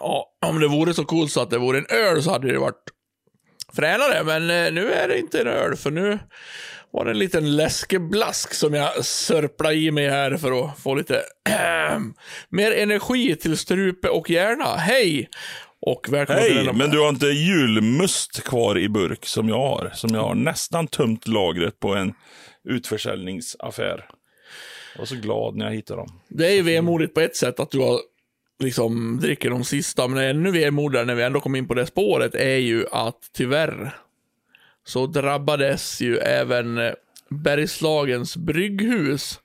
Ja, om det vore så coolt så att det vore en öl så hade det varit fränare, men eh, nu är det inte en öl, för nu var det en liten läskeblask som jag sörplade i mig här för att få lite mer energi till strupe och hjärna. Hej! Och välkommen till Hej, denna- men du har inte julmust kvar i burk som jag har. Som jag har nästan tömt lagret på en utförsäljningsaffär. Jag var så glad när jag hittade dem. Det är ju vemodigt på ett sätt att du har liksom dricker de sista, men ännu vemodigare när vi ändå kom in på det spåret är ju att tyvärr så drabbades ju även eh, Bergslagens brygghus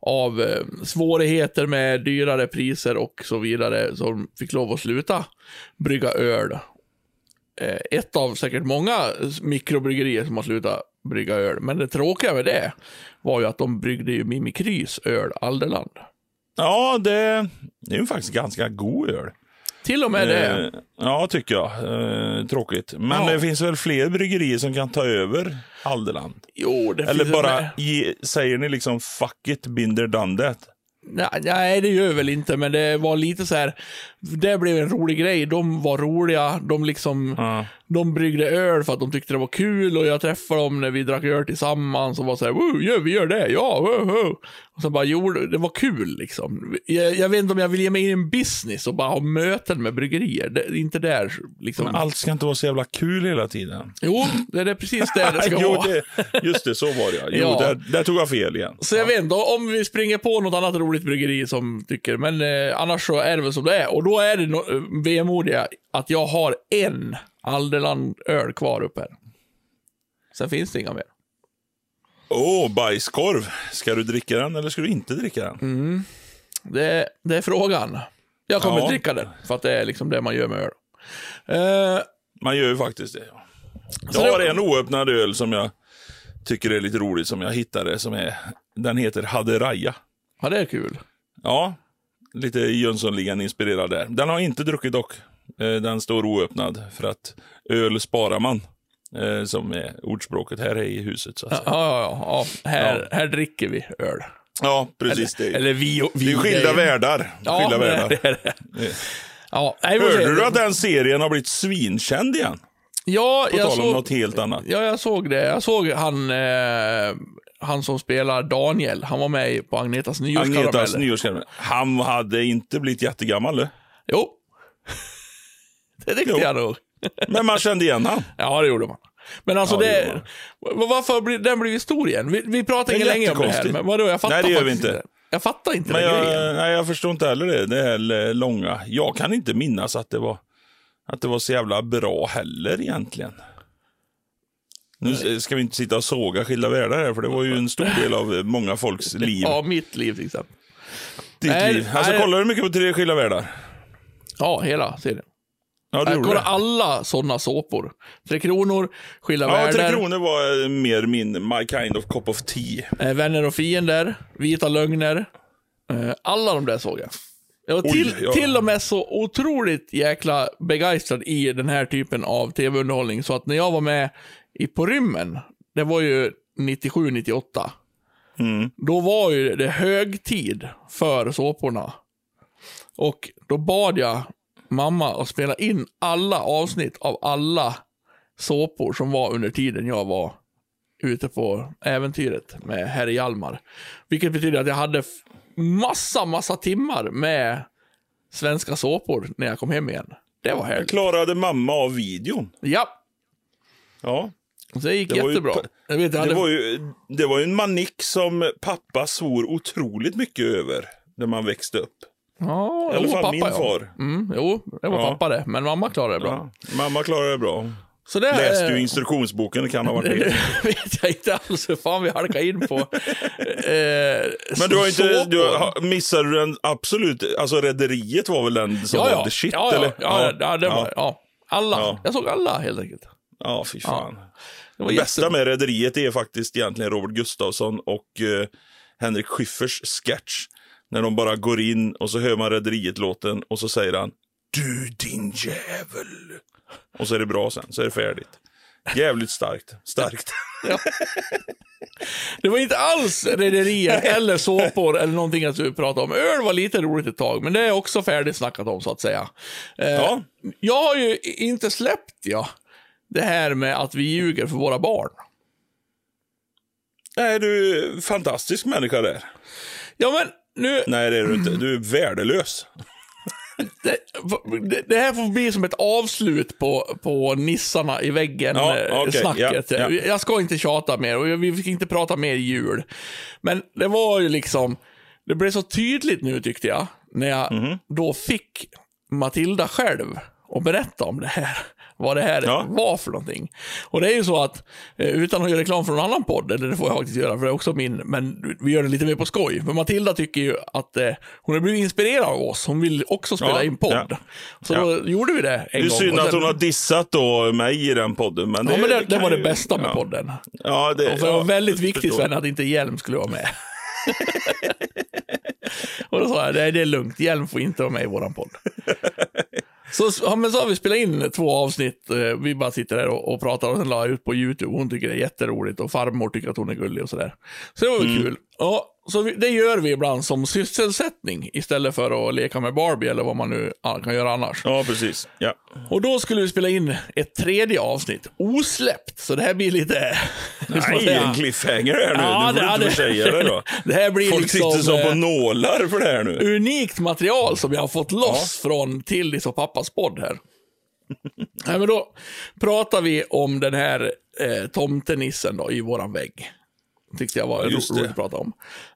av eh, svårigheter med dyrare priser och så vidare De fick lov att sluta brygga öl. Eh, ett av säkert många mikrobryggerier som har slutat brygga öl. Men det tråkiga med det var ju att de bryggde ju Mimikrys öl Alderland. Ja, det, det är ju faktiskt ganska god öl. Till och med det. Eh, ja, tycker jag. Eh, tråkigt. Men Ja. det finns väl fler bryggerier som kan ta över Alderland? Jo, det Eller finns bara ge, säger ni liksom fuck it, binder done that? Nej, nej, det gör väl inte, men det var lite så här. Det blev en rolig grej. De var roliga. De liksom, Ja. de bryggde öl för att de tyckte det var kul och jag träffade dem när vi drack öl tillsammans och var så här, "Woo, ja, vi gör det, ja, woo." Och så bara, jo, det var kul liksom. Jag, jag vet inte om jag vill ge mig in i en business och bara ha möten med bryggerier. Det inte där liksom. Men allt ska inte vara så jävla kul hela tiden. Jo, det är precis det det ska jo, vara. det, just det, så var det ja. Jo, Ja. Där, där tog jag fel igen. Så jag vet inte, om vi springer på något annat roligt bryggeri som tycker, men eh, annars så är det väl som det är. Och då är det no- vemodiga att jag har en Alderland-öl kvar uppe här. Sen finns det inga mer. Åh, bajskorv. Ska du dricka den eller ska du inte dricka den? Mm. Det, det är frågan. Jag kommer Ja. dricka den, för att det är liksom det man gör med öl. Eh, Man gör ju faktiskt det. Ja. Jag har det- en oöppnad öl som jag tycker är lite roligt, som jag hittade. Som är, den heter Haderaja. ja, det är kul. Ja, lite Jönssonligan inspirerad där. Den har inte druckit dock. Eh, Den står oöppnad för att öl sparar man. eh, Som är ordspråket här i huset. Så att Ja, säga. ja, ja. ja. Här, här dricker vi öl. Ja, precis. Det är, Eller vi vi. det är skilda världar. Ja, skilda det är det. Ja. Hörde du att den serien har blivit svinkänd igen? Ja, På jag tal om såg... något helt annat. Ja, jag såg det. Jag såg han, eh, han som spelar Daniel. Han var med på Agnetas nyårskaramell. Agnetas nyårskaramell. Han hade inte blivit jättegammal du. Jo. det tyckte Jo. jag nog. Men man kände igen han. Ja, det gjorde man. Men alltså Ja, det det... varför har bli- den blivit stor igen? Vi, vi pratar Det inte länge om det här, men vadå, jag fattar Nej, det gör vi inte. Jag fattar inte Men den jag, grejen. nej, jag förstår inte heller det. Det här långa. Jag kan inte minnas att det var, att det var så jävla bra heller egentligen. Nu ska vi inte sitta och såga skilda världar här, för det var ju en stor del av många folks liv. Ja, mitt liv till exempel. Ditt Nej, liv. Alltså, nej. kollar du mycket på Tre skilda världar? Ja, hela serien. Ja, Jag kollar alla sådana såpor. Tre Kronor, Skilda Ja, Världar, Tre Kronor var eh, mer min My kind of cup of tea. eh, Vänner och Fiender, Vita Lögner. Eh, alla de där såg jag. Jag var Oj, till, ja. till och med så otroligt jäkla begeistrad i den här typen av tv-underhållning så att när jag var med i På rymmen, det var ju 97-98, Mm. då var ju det högtid för såporna. Och då bad jag mamma att spela in alla avsnitt av alla såpor som var under tiden jag var ute på äventyret med herr Hjalmar. Vilket betyder att jag hade massa, massa timmar med svenska såpor när jag kom hem igen. Det var härligt. Klarade mamma av videon? Ja, Ja. Så det gick Det var ju jättebra. pa- jag vet, jag Det hade... var, ju, det var ju en manick som pappa svor otroligt mycket över när man växte upp. ja, I alla fall pappa, min ja. far. Mm, jo, det var Ja. pappa det. Men mamma klarade det bra. Ja, mamma klarade det bra. Så det, Läste ju instruktionsboken, det kan ha varit Det det. vet jag inte alls hur fan vi halkade in på. Eh, Men du har inte, du, har- missade du den absolut, alltså Rederiet var väl den som ja, var ja. the shit ja, ja, eller? Ja, ja, det var, ja. ja. Alla. Ja. Jag såg alla helt enkelt. Ja, fy fan. Det var Det bästa jättebra. med Rederiet är faktiskt egentligen Robert Gustafsson och eh, Henrik Schyffers sketch. När de bara går in och så hör man Rederiet-låten och så säger han Du din jävel. Och så är det bra sen, så är det färdigt. Jävligt starkt. Starkt. Ja. Det var inte alls rederier eller såpor eller någonting att vi pratade om. Öl var lite roligt ett tag, men det är också färdigsnackat om så att säga. Eh, Ja. Jag har ju inte släppt ja, det här med att vi ljuger för våra barn. Nej, du är fantastisk människa där. Ja, men nu, Nej, det är du inte. Du är värdelös. det, det- här får bli som ett avslut på, på nissarna i väggen Ja, eh, snacket. ja, ja. Jag ska inte tjata mer och vi fick inte prata mer jul. Men det var ju liksom, det blev så tydligt nu tyckte jag, när jag Mhm. då fick Matilda själv att berätta om det här. Vad det här Ja. var för någonting. Och det är ju så att, eh, utan att göra reklam för någon annan podd, eller det får jag faktiskt göra för det är också min, men vi gör det lite mer på skoj. För Matilda tycker ju att eh, hon har blivit inspirerad av oss. Hon vill också spela Ja, in podd. ja. Så då gjorde vi det en Det är gång. synd att hon har dissat då mig i den podden. Men det, Ja, men det, det kan var det ju- bästa med podden. Ja, det, Och för det var väldigt viktigt förstår. Sven att inte Hjelm skulle vara med. och då sa jag, det är lugnt, Hjelm får inte vara med i våran podd. Så, ja, men så har vi spelat in två avsnitt, eh, vi bara sitter där och, och pratar och sen la jag ut på YouTube. Hon tycker det är jätteroligt och farmor tycker att hon är gullig och sådär. Så det var väl kul. Ja, så vi, det gör vi ibland som sysselsättning istället för att leka med Barbie eller vad man nu kan göra annars. Ja, precis. Ja. Och då skulle vi spela in ett tredje avsnitt, osläppt. Så det här blir lite... Nej, en cliffhanger här nu. Ja, du får det- inte det- säga det då. Det här blir Folk liksom sitter som på eh, nålar för det här nu. unikt material som jag har fått loss från Tildis och pappas podd här. Nej, men då pratar vi om den här eh, tomtenissen då, i våran vägg. Tyckte jag var det. roligt att prata om.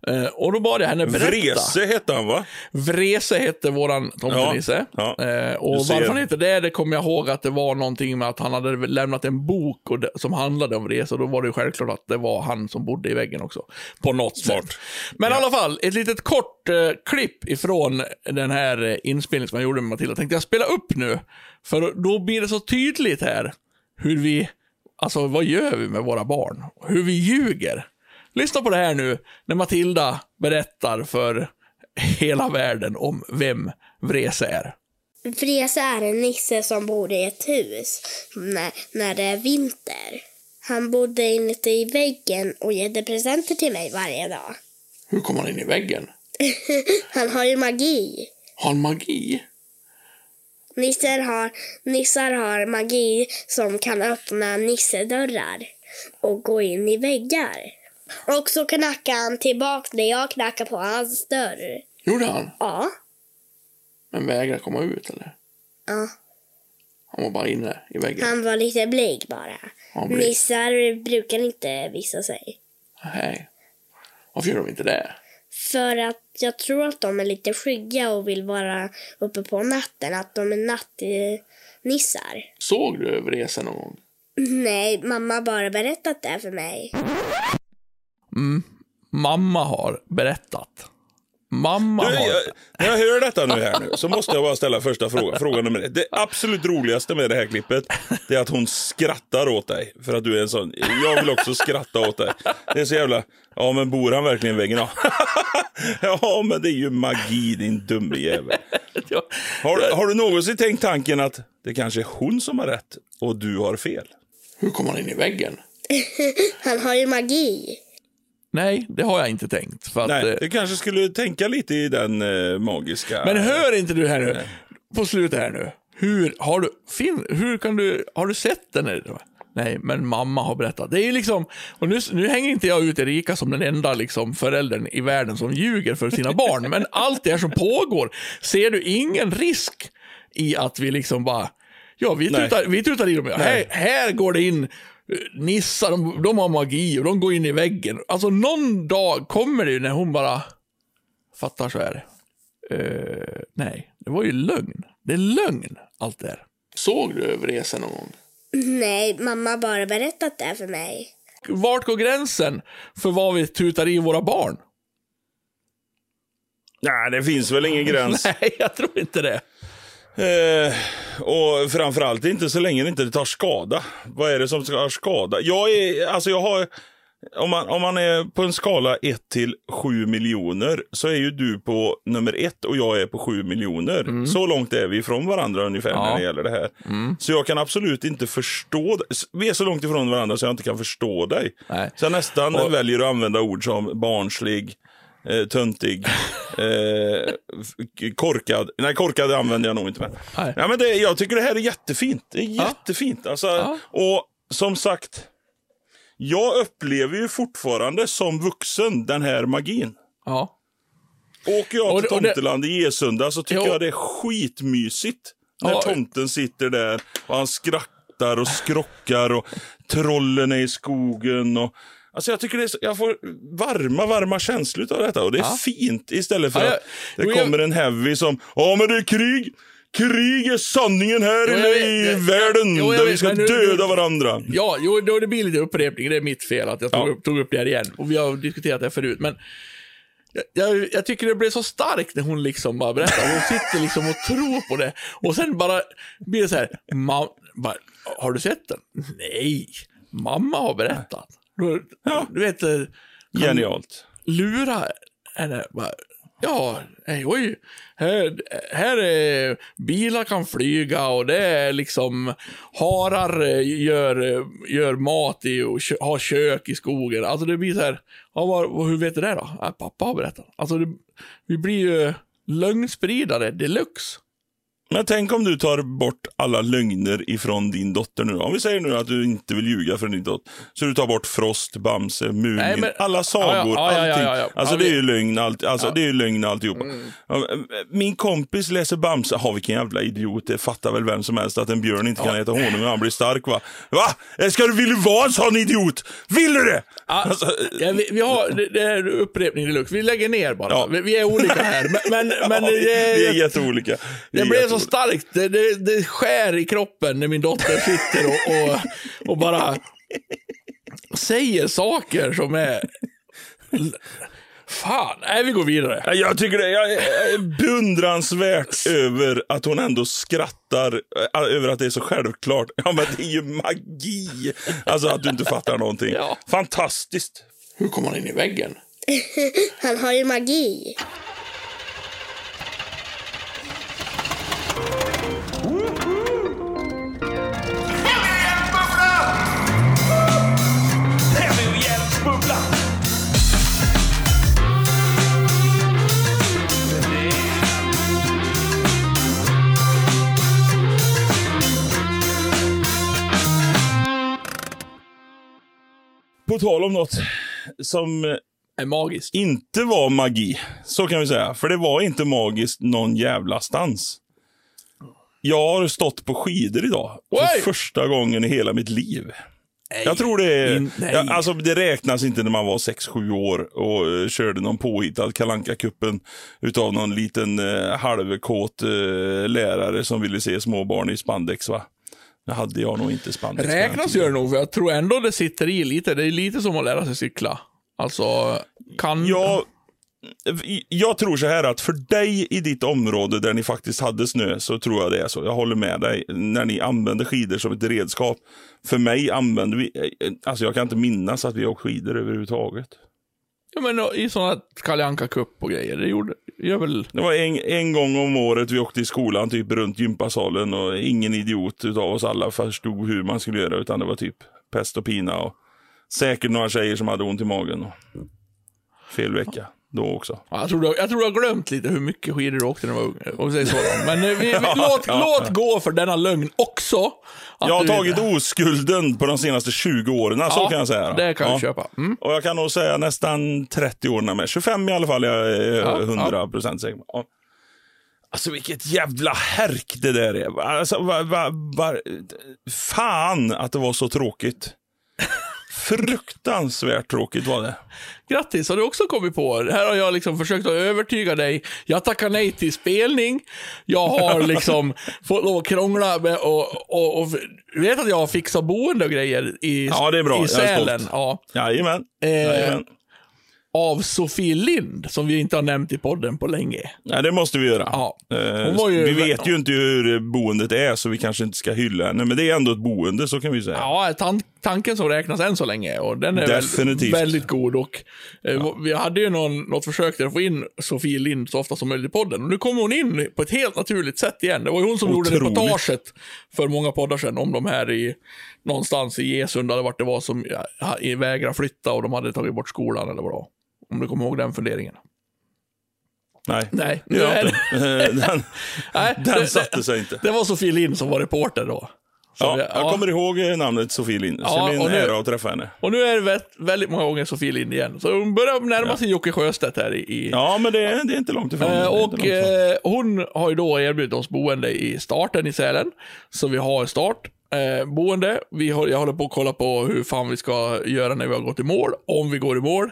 Eh, och då bad jag henne berätta. Vrese hette han, va? Vrese hette våran tomtenisse. Ja, ja. Eh, och varför han hette det, det kommer jag ihåg att det var någonting med att han hade lämnat en bok och det, som handlade om Vrese. Och då var det självklart att det var han som bodde i väggen också. På något Smart. sätt. Men i alla fall, ett litet kort eh, klipp ifrån den här eh, inspelningen som jag gjorde med Matilda tänkte jag spela upp nu. För då blir det så tydligt här hur vi, alltså vad gör vi med våra barn? Hur vi ljuger. Lyssna på det här nu när Matilda berättar för hela världen om vem Vrese är. Vrese är en nisse som bor i ett hus när, när det är vinter. Han bodde inuti i väggen och ger presenter till mig varje dag. Hur kommer han in i väggen? Han har ju magi. Har han magi? Nissar har, nissar har magi som kan öppna nissedörrar och gå in i väggar. Och så knackar han tillbaka när jag knackar på hans dörr. Gjorde han? Ja, Men vägrar komma ut eller? ja. Han var bara inne i väggen? Han var lite blyg bara. Han blyg. Nissar brukar inte visa sig. Nej. Varför gör de inte det? För att jag tror att de är lite skygga och vill vara uppe på natten. Att de är nattnissar. Såg du Vrese någon gång? Nej, mamma har bara berättat det för mig. Mamma har berättat. Mamma Du, har... jag, när jag hör detta nu här nu så måste jag bara ställa första frågan. Fråga nummer ett. Det absolut roligaste med det här klippet det är att hon skrattar åt dig. För att du är en sån. Jag vill också skratta åt dig. Det är så jävla... Ja, men bor han verkligen i väggen? Ja, ja men det är ju magi din dumme jävel. Har, har du någonsin tänkt tanken att det kanske är hon som har rätt och du har fel? Hur kommer han in i väggen? Han har ju magi. Nej, det har jag inte tänkt. För att, Nej, eh, du kanske skulle tänka lite i den eh, magiska... Men hör inte du här nu, på slutet här nu. Hur, har du, fin, hur kan du, har du sett den? Eller? Nej, men mamma har berättat. Det är liksom, och nu, nu hänger inte jag ut Erika som den enda liksom, föräldern i världen som ljuger för sina barn, men allt det här som pågår, ser du ingen risk i att vi liksom bara, ja, vi Nej. tutar, vi tutar i dem. Här, här går det in nissar, de, de har magi och de går in i väggen. Alltså någon dag kommer det ju när hon bara fattar så här. Eh, nej, det var ju lögn. Det är lögn, allt det här. Såg du Vrese någon gång? Nej, mamma har bara berättat det för mig. Vart går gränsen för vad vi tutar i våra barn? Nej, det finns väl ingen gräns. Nej, jag tror inte det. Eh, och framförallt inte så länge det inte tar skada. Vad är det som ska ha skada? Jag, är, alltså jag har om man, om man är på en skala 1 till 7 miljoner så är ju du på nummer 1 och jag är på 7 miljoner. Så långt är vi ifrån varandra ungefär Mm. Ja. när det gäller det här. Så jag kan absolut inte förstå dig. Vi är så långt ifrån varandra så jag inte kan förstå dig. Nej. Så jag nästan Och- väljer att använda ord som barnslig, eh, töntig, eh, korkad. Nej, korkad använder jag nog inte. Men. Nej. Ja, men det, jag tycker det här är jättefint. Det är jättefint. Alltså, Ja. Och som sagt, jag upplever ju fortfarande som vuxen den här magin. Ja. Åker jag till Tomteland i Gesunda så tycker Jo. jag det är skitmysigt. När Ja. tomten sitter där och han skrattar och skrockar och trollen är i skogen. Och, alltså jag tycker det så, jag får varma, varma känslor av detta och det är Ja. fint istället för Ja, jag- att det jag- kommer en heavy som Ja men det är krig! Krig är sanningen här Jo, vet, i jag- världen jo, där vet, vi ska nu- döda varandra. Ja, jo, då det blir lite upprepning. Det är mitt fel att jag tog, Ja. upp, tog upp det här igen. Och vi har diskuterat det förut. Men jag, jag, tycker det blev så starkt när hon liksom bara berättar. Hon sitter liksom och tror på det. Och sen bara blir det så här. Bara, har du sett den? Nej, mamma har berättat. Du, Ja. du vet, eh, Genialt. lura henne. Bara, ja, hej, oj. Här, här är bilar kan flyga och det är liksom harar eh, gör, eh, gör mat i och kö, har kök i skogen. Alltså det blir så här, ja, vad, hur vet du det då? Ja, pappa har berättat. Alltså det, vi blir ju lögnspridare deluxe. Men tänk om du tar bort alla lögner ifrån din dotter nu. Om vi säger nu att du inte vill ljuga för din dotter. Så du tar bort Frost, Bamse, Mumin, Nej, men- alla sagor, Ja, ja, ja, allting. Alltså det är ju lögn, allt, alltså. Mm. det är ju lögn alltihopa. Ja, Min kompis läser Bamse. Ja, vilken jävla idiot. Det fattar väl vem som helst att en björn inte kan äta honung och han blir stark va? Va? Ska du, vill du vara en sån idiot? Vill du det? Alltså, vi, vi har, det, det är upprepning deluxe. Vi lägger ner bara. Vi, vi är olika här. Men, men, men det, vi är jätteolika. Det är blev så. Starkt. Det, det, det skär i kroppen när min dotter sitter och, och, och bara säger saker som är... Fan, nej vi går vidare. Ja, Jag tycker det är är beundransvärt över att hon ändå skrattar äh, över att det är så självklart. Ja, men det är ju magi. Alltså att du inte fattar någonting. Ja. Fantastiskt. Hur kom han in i väggen? Han har ju magi. På tal om något som eh, Är magiskt. inte var magi, så kan vi säga. För det var inte magiskt någon jävla stans. Jag har stått på skidor idag. Oj! För första gången i hela mitt liv. Nej. Jag tror det är... In- nej. ja, alltså det räknas inte när man var 6-7 år och uh, körde någon påhittad kalanka kuppen utav någon liten uh, halvkåt uh, lärare som ville se småbarn i spandex va. Det hade jag nog inte spandex. Räknas gör det nog, för jag tror ändå det sitter i lite. Det är lite som att lära sig cykla. Alltså, kan... Jag, jag tror så här att för dig i ditt område där ni faktiskt hade snö så tror jag det är så. Jag håller med dig. När ni använder skidor som ett redskap. För mig använder vi, alltså jag kan inte minnas att vi har skidor överhuvudtaget. Ja, men i sådana Kalle Anka Cup och grejer, det gjorde, gör väl... Det var en, en gång om året vi åkte i skolan, typ runt gympasalen och ingen idiot utav oss alla förstod hur man skulle göra, utan det var typ pest och pina och säkert några tjejer som hade ont i magen. Och fel vecka då också. Ja, Jag tror, du, jag tror du har glömt lite hur mycket skidor du åkte när du var ung. Om säger så. Men eh, vi, vi, låt, låt gå för denna lögn också. Jag har tagit oskulden på de senaste 20 åren, så Ja, kan jag säga. Det kan ja. du köpa. Mm. Och jag kan nog säga nästan 30 år med. 25 i alla fall, jag är Ja, 100 procent säker på. Ja. Alltså vilket jävla härk det där är. Alltså, va, va, va, fan att det var så tråkigt. Fruktansvärt tråkigt var det. Grattis, har du också kommit på. Här har jag liksom försökt att övertyga dig. Jag tackar nej till spelning. Jag har liksom fått lov att krångla med och, och, och vet att jag har fixat boende och grejer i, Ja, det är bra. i Sälen. Ja. Jajamän. Eh, Jajamän. Av Sofie Lind, som vi inte har nämnt i podden på länge. Nej, det måste vi göra. Ja. Eh, ju- Vi vet ju inte hur boendet är, så vi kanske inte ska hylla henne. Men det är ändå ett boende, så kan vi säga. Ja, tan tanken som räknas än så länge och den är Definitivt. Väldigt, god. Och, eh, Vi hade ju någon, något försök där att få in Sofie Lind så ofta som möjligt i podden. Och nu kommer hon in på ett helt naturligt sätt igen. Det var ju hon som gjorde Otroligt. reportaget för många poddar sedan om de här i någonstans i Gesund eller vart det var som ja, vägrade flytta och de hade tagit bort skolan eller vad det var. Om du kommer ihåg den funderingen. Nej, Nej, det gör jag inte. Den, nej, den det, satte sig inte. det var Sofie Lind som var reporter då. Ja, vi- jag kommer ihåg namnet Sofie Lind. Så Ja, det blir och en nu- ära att träffa henne. Och nu är det vä- väldigt många gånger Sofie Lind igen. Så hon börjar närma sig Jocke Sjöstedt här i, Ja, men det, är- det är inte långt ifrån. Eh, och långt ifrån. eh, hon har ju då erbjudit oss boende i starten i Sälen. Så vi har start. Eh, boende. Vi har, jag håller på att kolla på hur fan vi ska göra när vi har gått i mål. Om vi går i mål.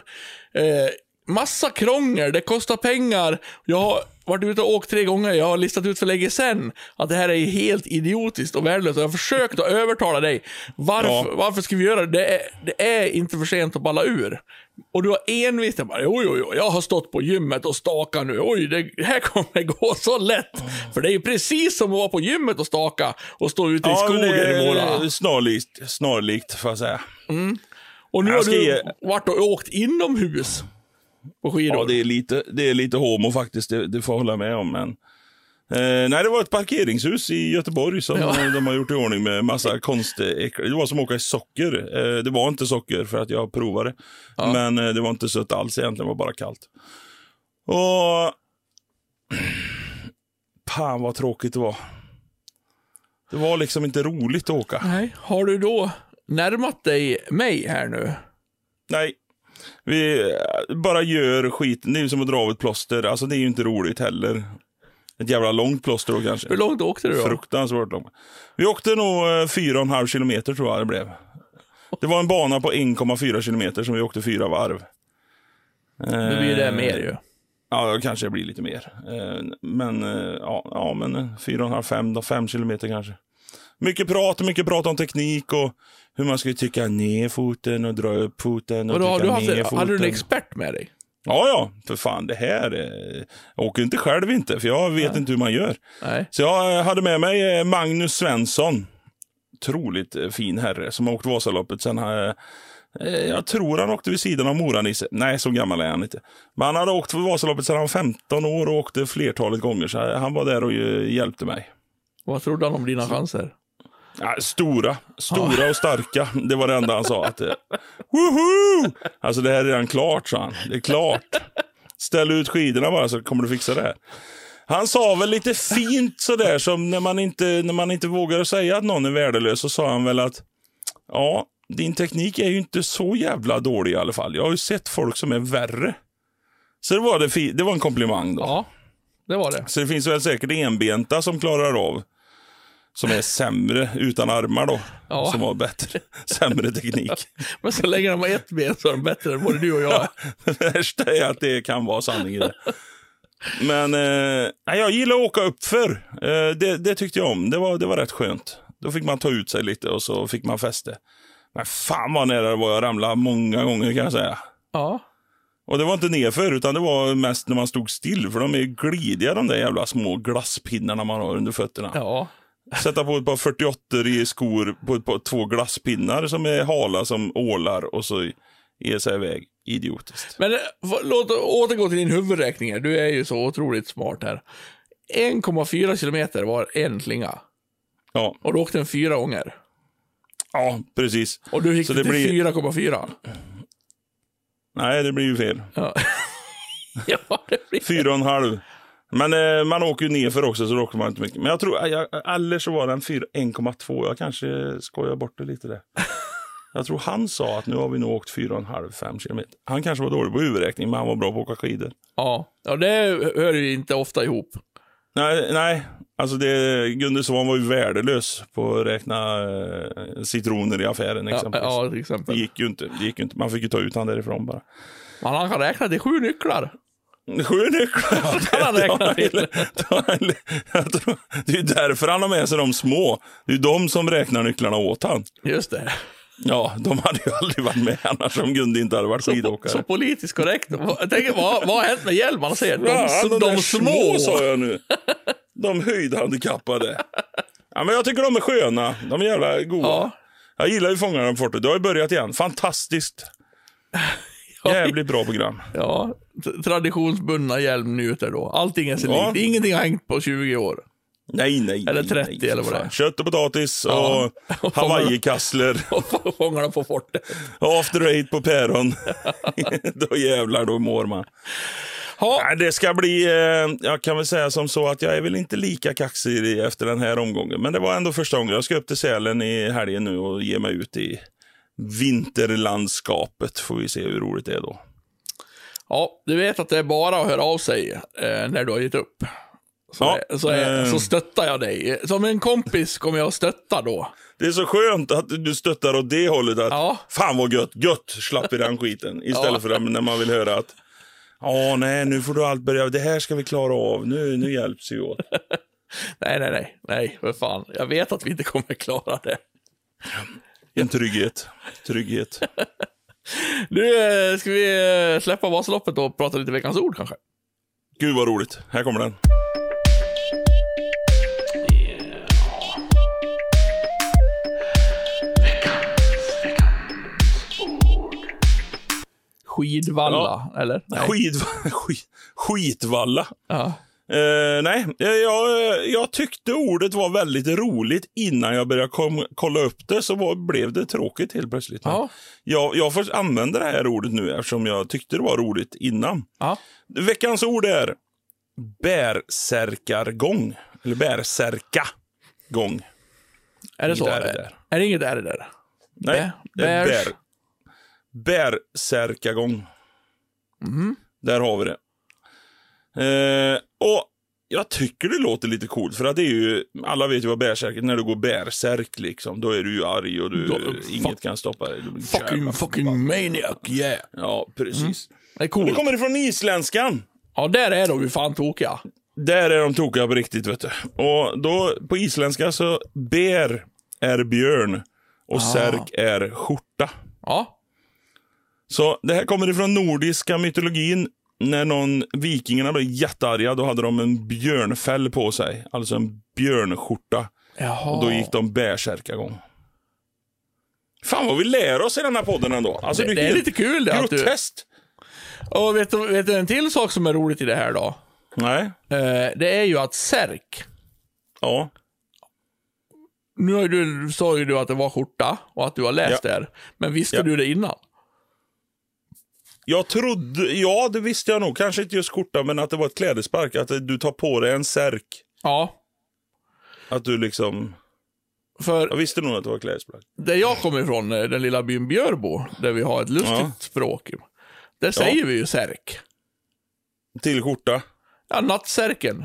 Eh, massa krångel, det kostar pengar. Jag har varit ute och åkt tre gånger. Jag har listat ut för länge sedan att det här är helt idiotiskt och värdelöst. Jag har försökt att övertala dig. Varför, Ja. varför ska vi göra det? Det är, det är inte för sent att balla ur. Och du har envist bara, oj, oj, oj, jag har stått på gymmet och stakat nu. Oj, det här kommer gå så lätt. För det är ju precis som att vara på gymmet och staka och stå ute i Ja, skogen i Mora. Snarlikt, snarlikt får jag säga. Och nu har du ge- varit och åkt inomhus på skidor. Ja, det är lite, det är lite homo faktiskt, det, det får jag hålla med om. Men... Eh, nej, det var ett parkeringshus i Göteborg som Ja. de har gjort i ordning med massa konstigt. Det var som att åka i socker. Eh, det var inte socker för att jag provade. Men eh, det var inte sött alls egentligen, det var bara kallt. Och... Fan vad tråkigt det var. Det var liksom inte roligt att åka. Nej, har du då närmat dig mig här nu? Nej. Vi eh, bara gör skiten. Det är som att dra av ett plåster. Alltså det är ju inte roligt heller. Ett jävla långt plåster då kanske. Hur långt åkte du då? Fruktansvärt långt. Vi åkte nog eh, fyra och en halv kilometer tror jag det blev. Det var en bana på 1,4 kilometer som vi åkte fyra varv. Nu blir det mer ju. Ja, det kanske blir lite mer. Eh, Men eh, ja, ja men eh, fyra och en halv, fem, fem kilometer kanske. Mycket prat, mycket prat om teknik och hur man ska trycka ner foten och dra upp foten och Och då har trycka du haft, ner foten. hade du en expert med dig? Ja, ja, för fan det här. eh, Jag åker inte själv inte, för jag vet inte hur man gör. Nej. Så jag eh, hade med mig eh, Magnus Svensson. Otroligt eh, fin herre som har åkt Vasaloppet sen eh, jag tror han åkte vid sidan av Mora-Nisse. Nej, så gammal är han inte. Men han hade åkt för Vasaloppet sedan han var 15 år och åkte flertalet gånger. Så han var där och hjälpte mig. Vad trodde han om dina chanser? Ja, stora, stora och starka. Det var det enda han sa. Att, Woho! Alltså det här är redan klart, sa han. Det är klart. Ställ ut skidorna bara så kommer du fixa det här. Han sa väl lite fint sådär som när man inte, när man inte vågar säga att någon är värdelös så sa han väl att ja, din teknik är ju inte så jävla dålig i alla fall. Jag har ju sett folk som är värre. Så det var, det, det var en komplimang då. Ja, det var det. Så det finns väl säkert enbenta som klarar av. Som är sämre utan armar då. Ja. Som har bättre, sämre teknik. Men så länge de har ett ben så är de bättre än både du och jag. Det värsta är att det kan vara sanning i det. Men eh, jag gillar att åka uppför. Eh, det, det tyckte jag om. Det var, det var rätt skönt. Då fick man ta ut sig lite och så fick man fäste. Men fan vad nära det var jag ramlade många gånger kan jag säga. Ja. Och det var inte nerför, utan det var mest när man stod still. För de är glidiga de där jävla små glasspinnarna man har under fötterna. Ja. Sätta på ett par 48 i skor på ett par, två glasspinnar som är hala som ålar och så ge sig iväg. Idiotiskt. Men eh, låt återgå till din huvudräkning här. Du är ju så otroligt smart här. 1,4 kilometer var en slinga. Ja, Och du åkte den fyra gånger. ja precis. Och du gick Så till det blir- 4,4. Nej, det blir ju fel. Ja. ja, det blir Fyra och en halv. Men eh, man åker ju nerför också så då åker man inte mycket. Men jag tror, jag, eller så var den fyra- 1,2. Jag kanske skojar bort det lite där. Jag tror han sa att nu har vi nog åkt fyra och en halv, fem kilometer. Han kanske var dålig på huvudräkning, men han var bra på att åka skidor. Ja. ja, det hör ju inte ofta ihop. Nej, nej. Alltså det, Gunde Svan var ju värdelös på att räkna eh, citroner i affären Ja, exempelvis. ja, till Det exempel. gick ju inte. Det gick ju inte. Man fick ju ta ut han därifrån bara. Men han kan räkna till sju nycklar. Sju nycklar. han räkna till. Jag tror, det är därför han har med sig de små. Det är de som räknar nycklarna åt han. Just det. Ja, de hade ju aldrig varit med annars om Gunde inte hade varit Så, skidåkare. så politiskt korrekt. Jag tänker, vad, vad har hänt med hjälmarna? Säger de, Ja, de, där små. sa jag nu. De höjdhandikappade. Ja, men jag tycker de är sköna. De är jävla goda. Ja. Jag gillar ju Fångarna på fortet. Det har ju börjat igen. Fantastiskt. Jävligt bra program. Ja, traditionsbundna hjälmnjuter då. Allting är sig Ja. likt. Ingenting har hängt på 20 år. Nej, nej. Eller nej, 30 nej, eller vad det är. Kött och potatis Ja. och hawaiikassler. Och fångarna på fortet. after eight på päron. då jävlar, då mår man. Nej, det ska bli, eh, jag kan väl säga som så att jag är väl inte lika kaxig efter den här omgången. Men det var ändå första gången. Jag ska upp till Sälen i helgen nu och ge mig ut i vinterlandskapet. Får vi se hur roligt det är då. ja, du vet att det är bara att höra av sig eh, när du har gett upp. Så, Ja, så, är- eh. så stöttar jag dig. Som en kompis kommer jag att stötta då. Det är så skönt att du stöttar åt det hållet. Att, Ja. Fan vad gött, gött slapp i den skiten. Istället Ja. för att, när man vill höra att Ja, nej, nu får du allt börja. Det här ska vi klara av. Nu, nu hjälps vi åt. Nej, nej, nej, nej, för fan. Jag vet att vi inte kommer klara det. En trygghet. Trygghet. Nu eh, ska vi eh, släppa Vasaloppet och prata lite veckans ord kanske. Gud vad roligt. Här kommer den. Skidvalla, eller? Nej. Skid, skit, skitvalla. Ja. Eh, nej, eh, jag, jag tyckte ordet var väldigt roligt innan jag började kom, kolla upp det, så var, blev det tråkigt helt plötsligt. Ja. Jag, jag får använda det här ordet nu eftersom jag tyckte det var roligt innan. Ja. Veckans ord är bärsärkargång. Eller bärsärkagång. Är det så? Inget är det där. Är det inget är det där? Nej, Bä- det är bär, bärsärkagång. Mhm. Där har vi det. Eh, och jag tycker det låter lite coolt, för att det är ju, alla vet ju vad bärsärk är. När du går bärsärk liksom, då är du ju arg och du, Då- inget fuck- kan stoppa dig. Fucking, jävla fucking maniac, yeah. Ja, precis. Det är Det coolt. kommer ifrån isländskan. Ja, där är de ju fan tokiga. Där är de tokiga på riktigt, vet du. Och då, på isländska så, bär är björn och särk är skjorta. Ja. Så det här kommer ifrån nordiska mytologin. När någon vikingarna blev jättearga, då hade de en björnfäll på sig. Alltså en björnskjorta. Jaha. Och då gick de bärsärkagång. Fan vad vi lär oss i den här podden ändå. Alltså, Det, det är lite kul det. Att du, groteskt. och vet du, vet du en till sak som är roligt i det här då? Nej. Eh, det är ju att särk. Ja. Nu har du, sa ju du att det var skjorta och att du har läst det här. Men visste Ja. du det innan? Jag trodde, ja det visste jag nog. Kanske inte just skjorta, men att det var ett klädespark. Att du tar på dig en särk. Ja. Att du liksom... För Jag visste nog att det var klädesplagg. där jag kommer ifrån, eh, den lilla byn Björbo, där vi har ett lustigt Ja. språk. Där säger vi ju särk. Till skjorta. Ja, nattsärken.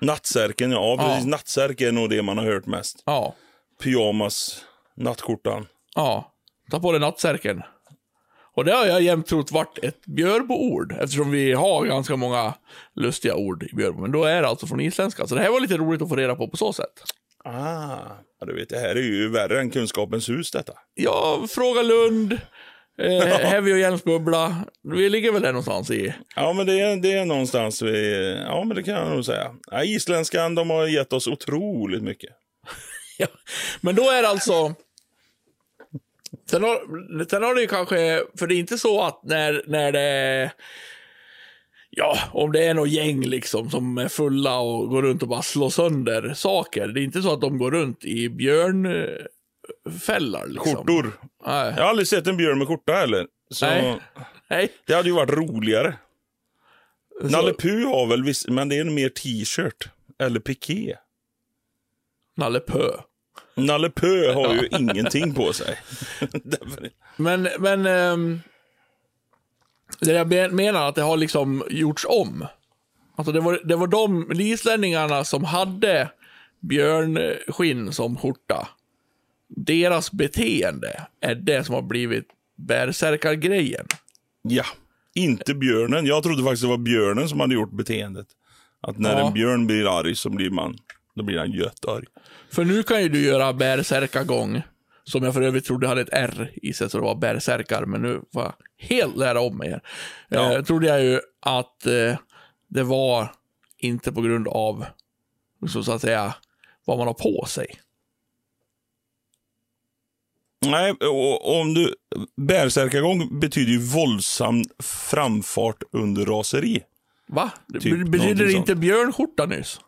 Nattsärken, ja precis. Ja. Nattsärk är nog det man har hört mest. Ja. Pyjamas, nattskjortan. Ja. Ta på dig nattsärken. Och det har jag jämt trott varit ett Björbo-ord, eftersom vi har ganska många lustiga ord i Björbo. Men då är det alltså från isländska. Så det här var lite roligt att få reda på på så sätt. Ah, ja, du vet, det här är ju värre än Kunskapens hus detta. Ja, Fråga Lund, eh, Heavy och Hjälmsbubbla. Vi ligger väl där någonstans i... Ja, men det är, det är någonstans vi... Ja, men det kan jag nog säga. Ja, isländskan, de har gett oss otroligt mycket. Ja. Men då är det alltså... Sen har, sen har det ju kanske, för det är inte så att när, när det Ja, om det är något gäng liksom som är fulla och går runt och bara slår sönder saker. Det är inte så att de går runt i björnfällar liksom. Skjortor. Nej. Jag har aldrig sett en björn med skjorta heller. Så Nej. Nej. det hade ju varit roligare. Så- Nalle Puh har väl viss, men det är mer t-shirt. Eller piké. Nalle Pö. Nalle Puh har ju ingenting på sig. Men, men... ehm, det jag men- menar att det har liksom gjorts om. Alltså det var, det var de islänningarna som hade björnskinn som skjorta. Deras beteende är det som har blivit bärsärkargrejen. ja, inte björnen. Jag trodde faktiskt det var björnen som hade gjort beteendet. Att när Ja. en björn blir arg så blir man, då blir han jättearg. För nu kan ju du göra bärsärkargång Som jag för övrigt trodde hade ett R i sig, så det var bärsärkar. Men nu får jag helt lära om mig här. Ja. Eh, trodde jag ju att eh, det var inte på grund av, så, så att säga, vad man har på sig. Nej, och om du... Bärsärkagång betyder ju våldsam framfart under raseri. Va? Typ betyder det inte björnskjorta nyss?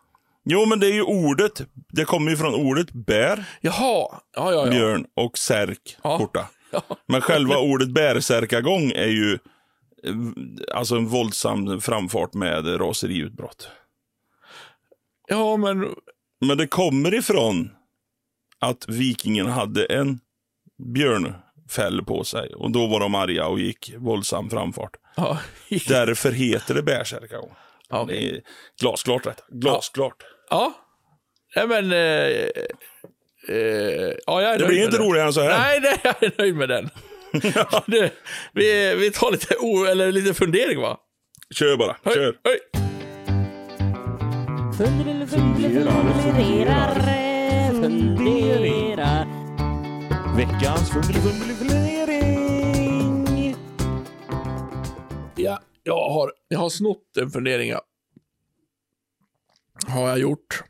Jo, men det är ju ordet. Det kommer ju från ordet bär, Jaha, ja, ja, ja. björn och särk, Ja. skjorta. Ja. Men själva ordet bärsärkagång är ju eh, alltså en våldsam framfart med raseriutbrott. Ja, men Men det kommer ifrån att vikingen hade en björnfäll på sig och då var de arga och gick våldsam framfart. Ja, Därför heter det bärsärkagång. Ja, Det är glasklart rätt. Glasklart. ja. Nej, men... Eh, eh, ja, jag är Det blir inte roligare än så här. Nej, nej, jag är nöjd med den. det, vi, vi tar lite, o, eller lite fundering, va? Kör bara. Höj, Kör. höj. Fundera, funderar, fundera. Veckans fundering. Ja, jag har, jag har snott en fundering. Har jag gjort.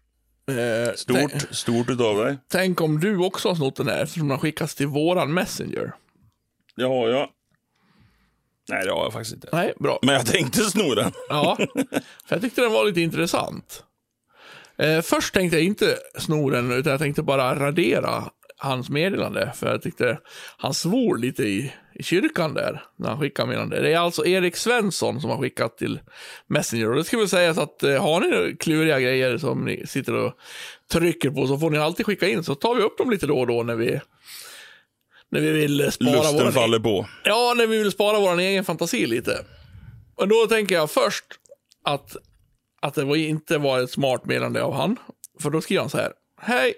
Eh, Stort, stort utav dig. tänk om du också har snott den här, eftersom den har skickats till våran Messenger. Det har jag. Nej, det har jag faktiskt inte. Nej, bra. Men jag tänkte sno den. Ja, för jag tyckte den var lite intressant. Eh, först tänkte jag inte sno den, utan jag tänkte bara radera hans meddelande. För jag tyckte han svor lite i, i kyrkan där, när han skickade meddelande. Det är alltså Erik Svensson som har skickat till Messenger. Och det ska väl sägas att eh, har ni kluriga grejer som ni sitter och trycker på så får ni alltid skicka in, så tar vi upp dem lite då och då när vi när vi vill spara Lusten våran faller på. Ja, när vi vill spara vår egen fantasi lite. Och då tänker jag först att, att det inte var ett smart meddelande av han. För då skriver han så här. Hej,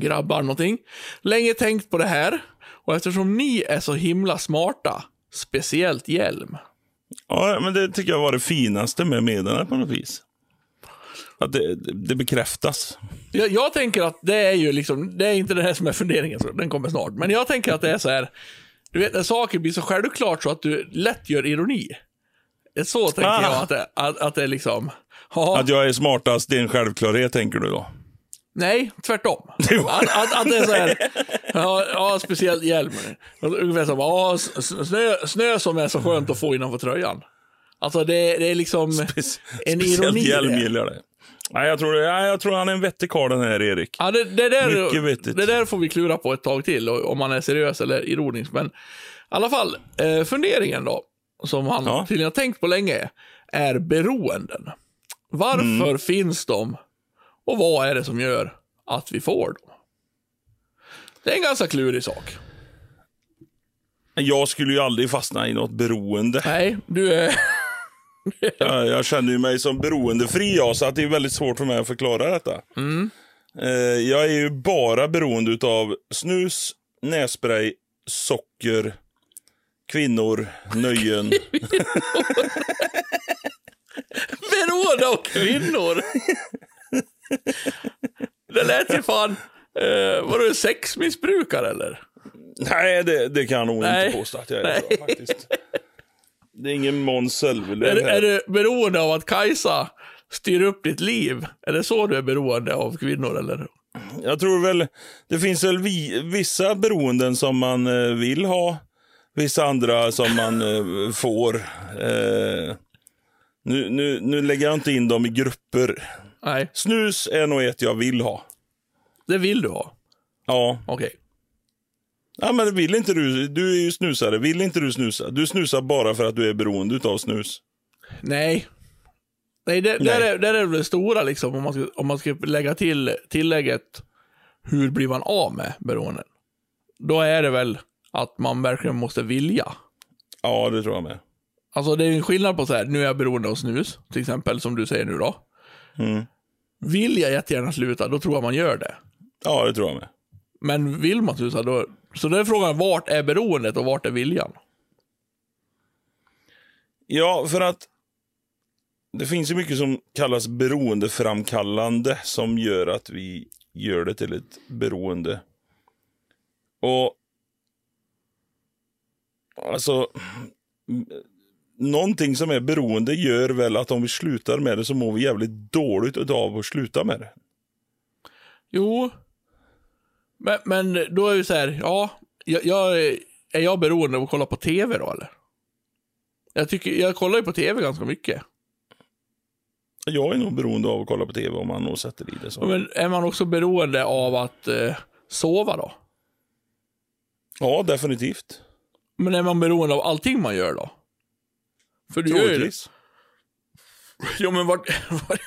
grabbar någonting. Länge tänkt på det här. Och eftersom ni är så himla smarta, speciellt hjälm. Ja, men det tycker jag var det finaste med meddelandet på något vis. Att det, det, bekräftas. Jag, jag tänker att det är ju liksom, det är inte det här som är funderingen, så den kommer snart. Men jag tänker att det är så här, du vet när saker blir så självklart så att du lätt gör ironi. Så tänker Ah. jag att det, att, att det är liksom, ja, Att jag är smartast, det är en självklarhet, tänker du då? Nej, tvärtom. Att, att, att det är så här, ja, ja speciellt hjälm. Ungefär som, ja, snö, snö som är så skönt att få innanför tröjan. Alltså det, det är liksom en Speciellt ironi. i hjälm gillar jag det. Nej, jag tror, nej, jag tror han är en vettig karl den här Erik. Ja, det, det, där, Mycket vettigt. det där får vi klura på ett tag till, om man är seriös eller ironisk. Men i alla fall, eh, funderingen då, som han Ja. tydligen har tänkt på länge, är beroenden. Varför Mm. finns de och vad är det som gör att vi får dem? Det är en ganska klurig sak. Jag skulle ju aldrig fastna i något beroende. Nej, du är... Jag, jag känner ju mig som beroendefri, jag, så att det är väldigt svårt för mig att förklara detta. Mm. Eh, jag är ju bara beroende av snus, nässpray, socker, kvinnor, nöjen. beroende av kvinnor. det lät ju fan... Eh, var du sexmissbrukare eller? Nej, det, det kan jag nog Nej. inte påstå att jag är. Så, faktiskt. Det är ingen Måns Är, är du beroende av att Kajsa styr upp ditt liv? Är det så du är beroende av kvinnor eller? Jag tror väl, det finns väl vi, vissa beroenden som man eh, vill ha. Vissa andra som man eh, får. Eh, nu, nu, nu lägger jag inte in dem i grupper. Nej, Snus är nog ett jag vill ha. det vill du ha. Ja, Okej. ja men vill inte du, du är ju snusare, vill inte du snusa? Du snusar bara för att du är beroende av snus. Nej. Nej, det, Nej. Där, är, där är det stora liksom, om man ska, om man ska lägga till tillägget hur blir man av med beroenden? Då är det väl att man verkligen måste vilja. Ja, det tror jag med. Alltså det är en skillnad på så här, nu är jag beroende av snus, till exempel som du säger nu då. Mm. Vill jag jättegärna sluta, då tror jag man gör det. Ja, det tror jag med. Men vill man sluta, då... Så då är frågan, vart är beroendet och vart är viljan? Ja, för att det finns ju mycket som kallas beroendeframkallande som gör att vi gör det till ett beroende. Och alltså, någonting som är beroende gör väl att om vi slutar med det så mår vi jävligt dåligt av att sluta med det. Jo. Men, men då är det så här, ja, jag, jag, är jag beroende av att kolla på tv då eller? Jag, tycker, jag kollar ju på tv ganska mycket. Jag är nog beroende av att kolla på tv om man nog sätter i det. Så. Men är man också beroende av att eh, sova då? Ja, definitivt. Men är man beroende av allting man gör då? För du gör ju det. Jo men vart... vart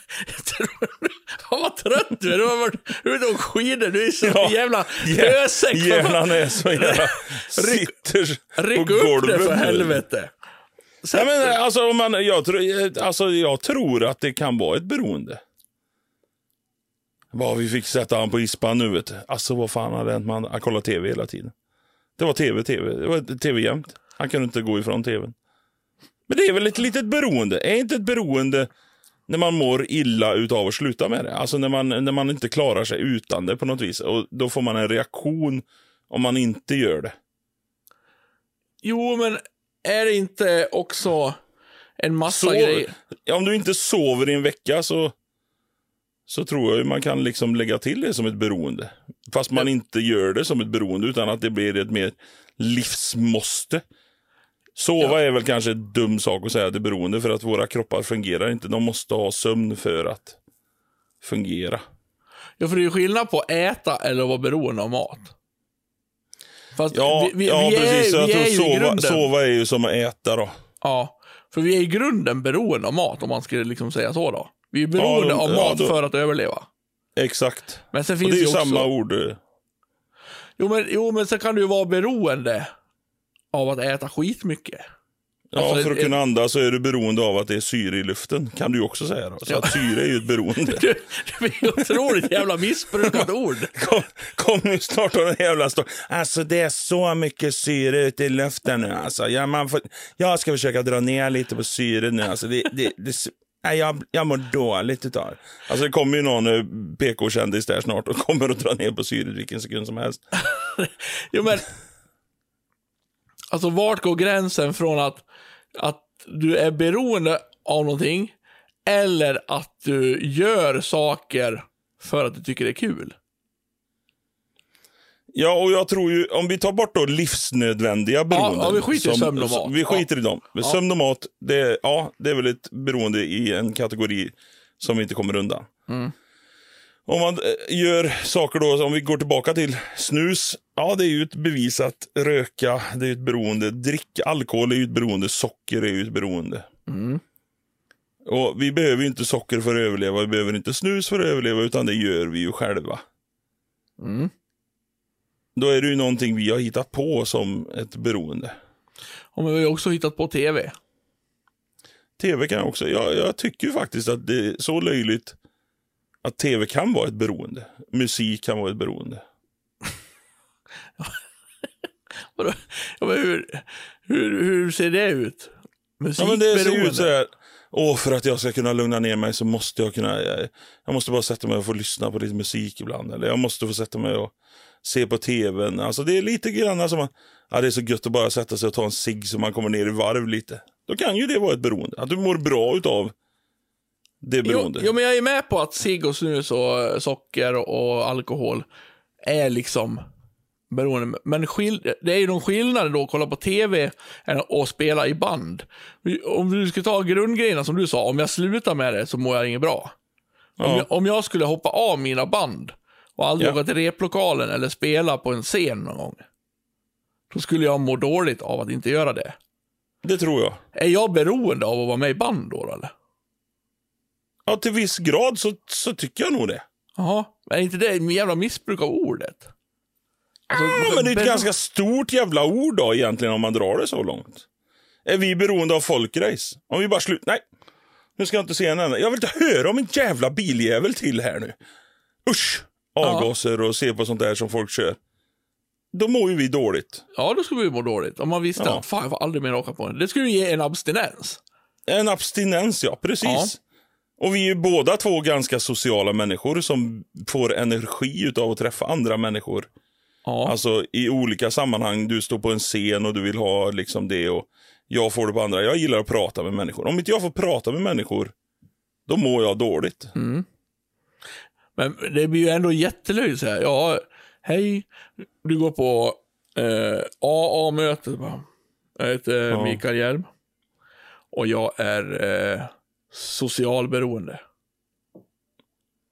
fan vad trött du är. Du har varit ute och skidor. Du är så Ja, jävla hösäck. Hjärnan är så jävla... Ryck- sitter Ryck på upp det golvet för helvete. Nej, men, alltså, om man, jag, tror, alltså, jag tror att det kan vara ett beroende. Vad vi fick sätta han på ispan nu vet du. Alltså vad fan hade hänt? Man, han kollade tv hela tiden. Det var tv, tv. Det var tv jämt. Han kunde inte gå ifrån tvn. Men det är väl ett litet beroende. Är inte ett beroende när man mår illa utav att sluta med det? Alltså när man, när man inte klarar sig utan det på något vis. Och då får man en reaktion om man inte gör det. Jo men är det inte också en massa Så, grejer? om du inte sover i en vecka så, så tror jag man kan liksom lägga till det som ett beroende. Fast man inte gör det som ett beroende utan att det blir ett mer livsmåste. Sova är väl kanske en dum sak att säga det är beroende för att våra kroppar fungerar inte. De måste ha sömn för att fungera. Ja för det är ju skillnad på att äta eller att vara beroende av mat. Fast Ja, vi, vi, ja vi precis. är, Så jag vi tror sova, grunden, sova är ju som att äta då. Ja, för vi är i grunden beroende av mat om man skulle liksom säga så då. Vi är beroende då- av ja, mat då- för att överleva. Exakt. Men sen Och finns det är ju också... samma ord. Jo men, jo men sen kan du ju vara beroende av att äta skitmycket. Ja, Alltså, för att ett- kunna andas så är du beroende av att det är syre i luften. Kan du också säga då. Så Ja. att syre är ju ett beroende. Det är otroligt jävla missbrukat ord. Kom, kom nu snart av en jävla story. Alltså det är så mycket syre ute i luften nu alltså. Ja, man får, jag ska försöka dra ner lite på syret nu alltså. Det, det, det, nej, jag, jag mår dåligt utav det. Alltså det kommer ju någon eh, PK-kändis där snart och kommer att dra ner på syret vilken sekund som helst. Jo men... Alltså vart går gränsen från att, att du är beroende av någonting eller att du gör saker för att du tycker det är kul? Ja, och jag tror ju, om vi tar bort då livsnödvändiga beroenden. ja, vi skiter i sömn och mat. Vi skiter i dem. Ja. Sömn och mat, det, ja, det är väl ett beroende i en kategori som vi inte kommer undan. Mm. Om man eh, gör saker då, om vi går tillbaka till snus. Ja, det är ju ett bevisat. Röka, det är ju ett beroende. Dricka alkohol är ju ett beroende. Socker är ju ett beroende. Mm. Och vi behöver ju inte socker för att överleva. Vi behöver inte snus för att överleva, utan det gör vi ju själva. Mm. Då är det ju någonting vi har hittat på som ett beroende. Och men vi har också hittat på tv. Tv kan jag också. Jag, jag tycker ju faktiskt att det är så löjligt att tv kan vara ett beroende. Musik kan vara ett beroende. Vadå? Ja, men hur, hur, hur ser det ut? Ja, men det ser Musikberoende? ut så här. Åh, för att jag ska kunna lugna ner mig så måste jag kunna... Jag, jag måste bara sätta mig och få lyssna på lite musik ibland. Eller jag måste få sätta mig och se på tvn. Alltså det är lite grann som att ja, det är så gött att bara sätta sig och ta en cigg så man kommer ner i varv lite. Då kan ju det vara ett beroende. Att du mår bra utav det Jo, beroendet. jo, men jag är med på att cigg och snus och socker och alkohol är liksom beroende. Men skill- det är ju någon skillnad då att kolla på tv att spela i band. Om du ska ta grundgrejerna som du sa, om jag slutar med det så mår jag inget bra. Om, Ja. jag, om jag skulle hoppa av mina band och aldrig Ja. åka till replokalen eller spela på en scen någon gång. Då skulle jag må dåligt av att inte göra det. Det tror jag. Är jag beroende av att vara med i band då eller? Ja, till viss grad så, så tycker jag nog det. Jaha, är inte det en jävla missbruk av ordet? Alltså, Ja, men det är ett ganska stort jävla ord då egentligen om man drar det så långt. Är vi beroende av folkrace? Om vi bara slutar... Nej, nu ska jag inte se en enda. Jag vill inte höra om en jävla biljävel till här nu. Usch! Avgaser och se på sånt där som folk kör. Då mår ju vi dåligt. Ja, då skulle vi må dåligt. Om man visste Ja. att fan, jag får aldrig mer åka på en. Det skulle ju ge en abstinens. En abstinens, ja. Precis. Ja. Och vi är ju båda två ganska sociala människor som får energi utav att träffa andra människor. Ja. Alltså i olika sammanhang, du står på en scen och du vill ha liksom det och jag får det på andra. Jag gillar att prata med människor. Om inte jag får prata med människor, då mår jag dåligt. Men det blir ju ändå jättelöjligt så här. Ja, hej, du går på eh, AA-mötet. Jag heter Ja. Mikael Hjelm. Och jag är eh, socialberoende.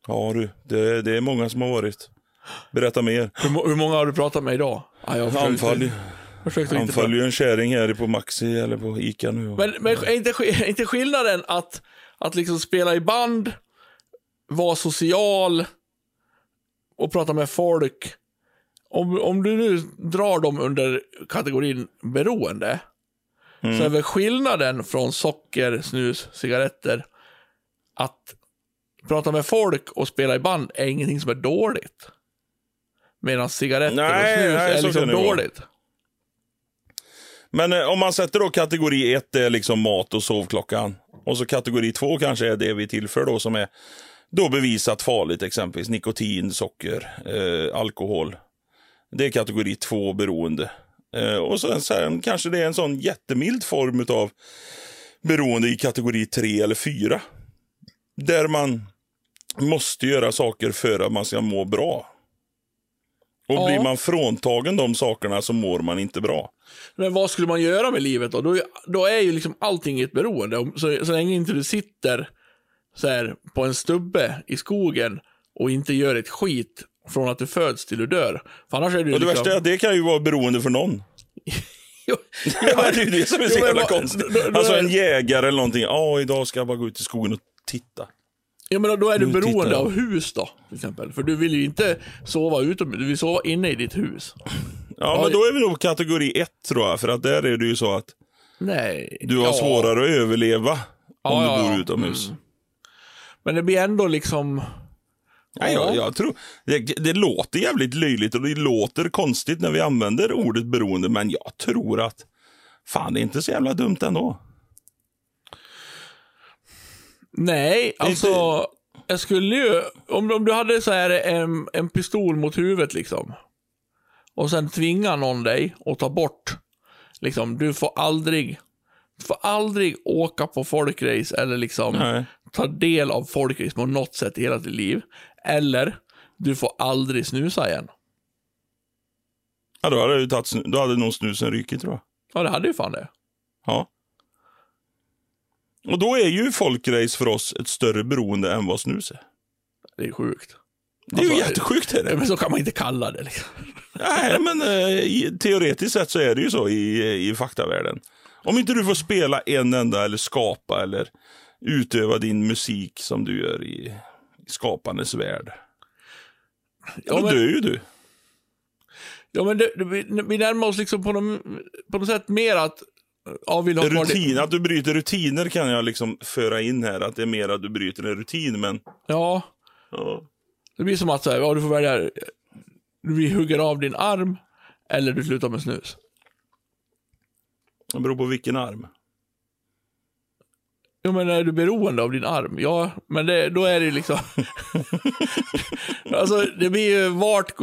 Ja du, det, det är många som har varit. Berätta mer. Hur, hur många har du pratat med idag? Ja, jag Anfall, anfall ju en kärring här på Maxi eller på Ica nu. Men, men är, inte, är inte skillnaden att, att liksom spela i band, vara social och prata med folk. Om, om du nu drar dem under kategorin beroende, så är väl skillnaden från socker, snus, cigaretter att prata med folk och spela i band är ingenting som är dåligt. Medan cigaretter Nej, och snus nej, är liksom dåligt. Men eh, om man sätter då kategori ett är liksom mat och sovklockan. Och så kategori två kanske är det vi tillför då som är då bevisat farligt, exempelvis nikotin, socker, eh, alkohol. Det är kategori två beroende. Eh, och sen, sen kanske det är en sån jättemild form av beroende i kategori tre eller fyra. Där man måste göra saker för att man ska må bra. Och Ja. blir man fråntagen de sakerna så mår man inte bra. Men vad skulle man göra med livet då? Då, är- då är ju liksom allting ett beroende. Så, så länge inte du sitter så här, på en stubbe i skogen och inte gör ett skit från att du föds till du dör. För annars är det liksom... värsta är att det kan ju vara beroende för någon. Jo, Ja, det är ju det som är så men jävla konstigt. då- då Alltså en jägare eller någonting. Ja, idag ska jag bara gå ut i skogen och titta. Ja, men då är du Nu beroende av hus då, till exempel. För du vill ju inte sova utomhus, du vill sova inne i ditt hus. Ja, men då är vi nog kategori ett tror jag. För att där är det ju så att Nej. du har ja. svårare att överleva om Ja, du ja, bor ja. utomhus. Mm. Men det blir ändå liksom... Nej, jag, jag tror, det, det låter jävligt löjligt och det låter konstigt när vi använder ordet beroende. Men jag tror att fan, det är inte så jävla dumt ändå. Nej, alltså. Jag skulle ju, om, om du hade så här en, en pistol mot huvudet liksom. Och sen tvinga någon dig att ta bort. Liksom, du får aldrig, du får aldrig åka på folkrace eller liksom Nej. ta del av folkrace på något sätt i hela ditt liv. Eller, du får aldrig snusa igen. Ja, då hade, du tagit, då hade nog snusen rykit tror jag. Ja, det hade ju fan det. Ja. Och då är ju folkrace för oss ett större beroende än vad snus är. Det är sjukt. Det är ju Alltså, jättesjukt. Är det. Men så kan man inte kalla det liksom. Nej, men eh, teoretiskt sett så är det ju så i, i faktavärlden. Om inte du får spela en enda eller skapa eller utöva din musik som du gör i, i skapandes värld. Ja, då men- dör ju du. Ja, men det, det, vi, vi närmar oss liksom på, någon, på något sätt mer att... Ja, vill ha kvar det- Rutin, att du bryter rutiner kan jag liksom föra in här. Att det är mer att du bryter en rutin, men... Ja, Ja. det blir som att så här, ja, du får välja. Vi hugger av din arm eller du slutar med snus. Det beror på vilken arm. Jo, men är du beroende av din arm? Ja, men det, då är det liksom... alltså, det blir ju vart...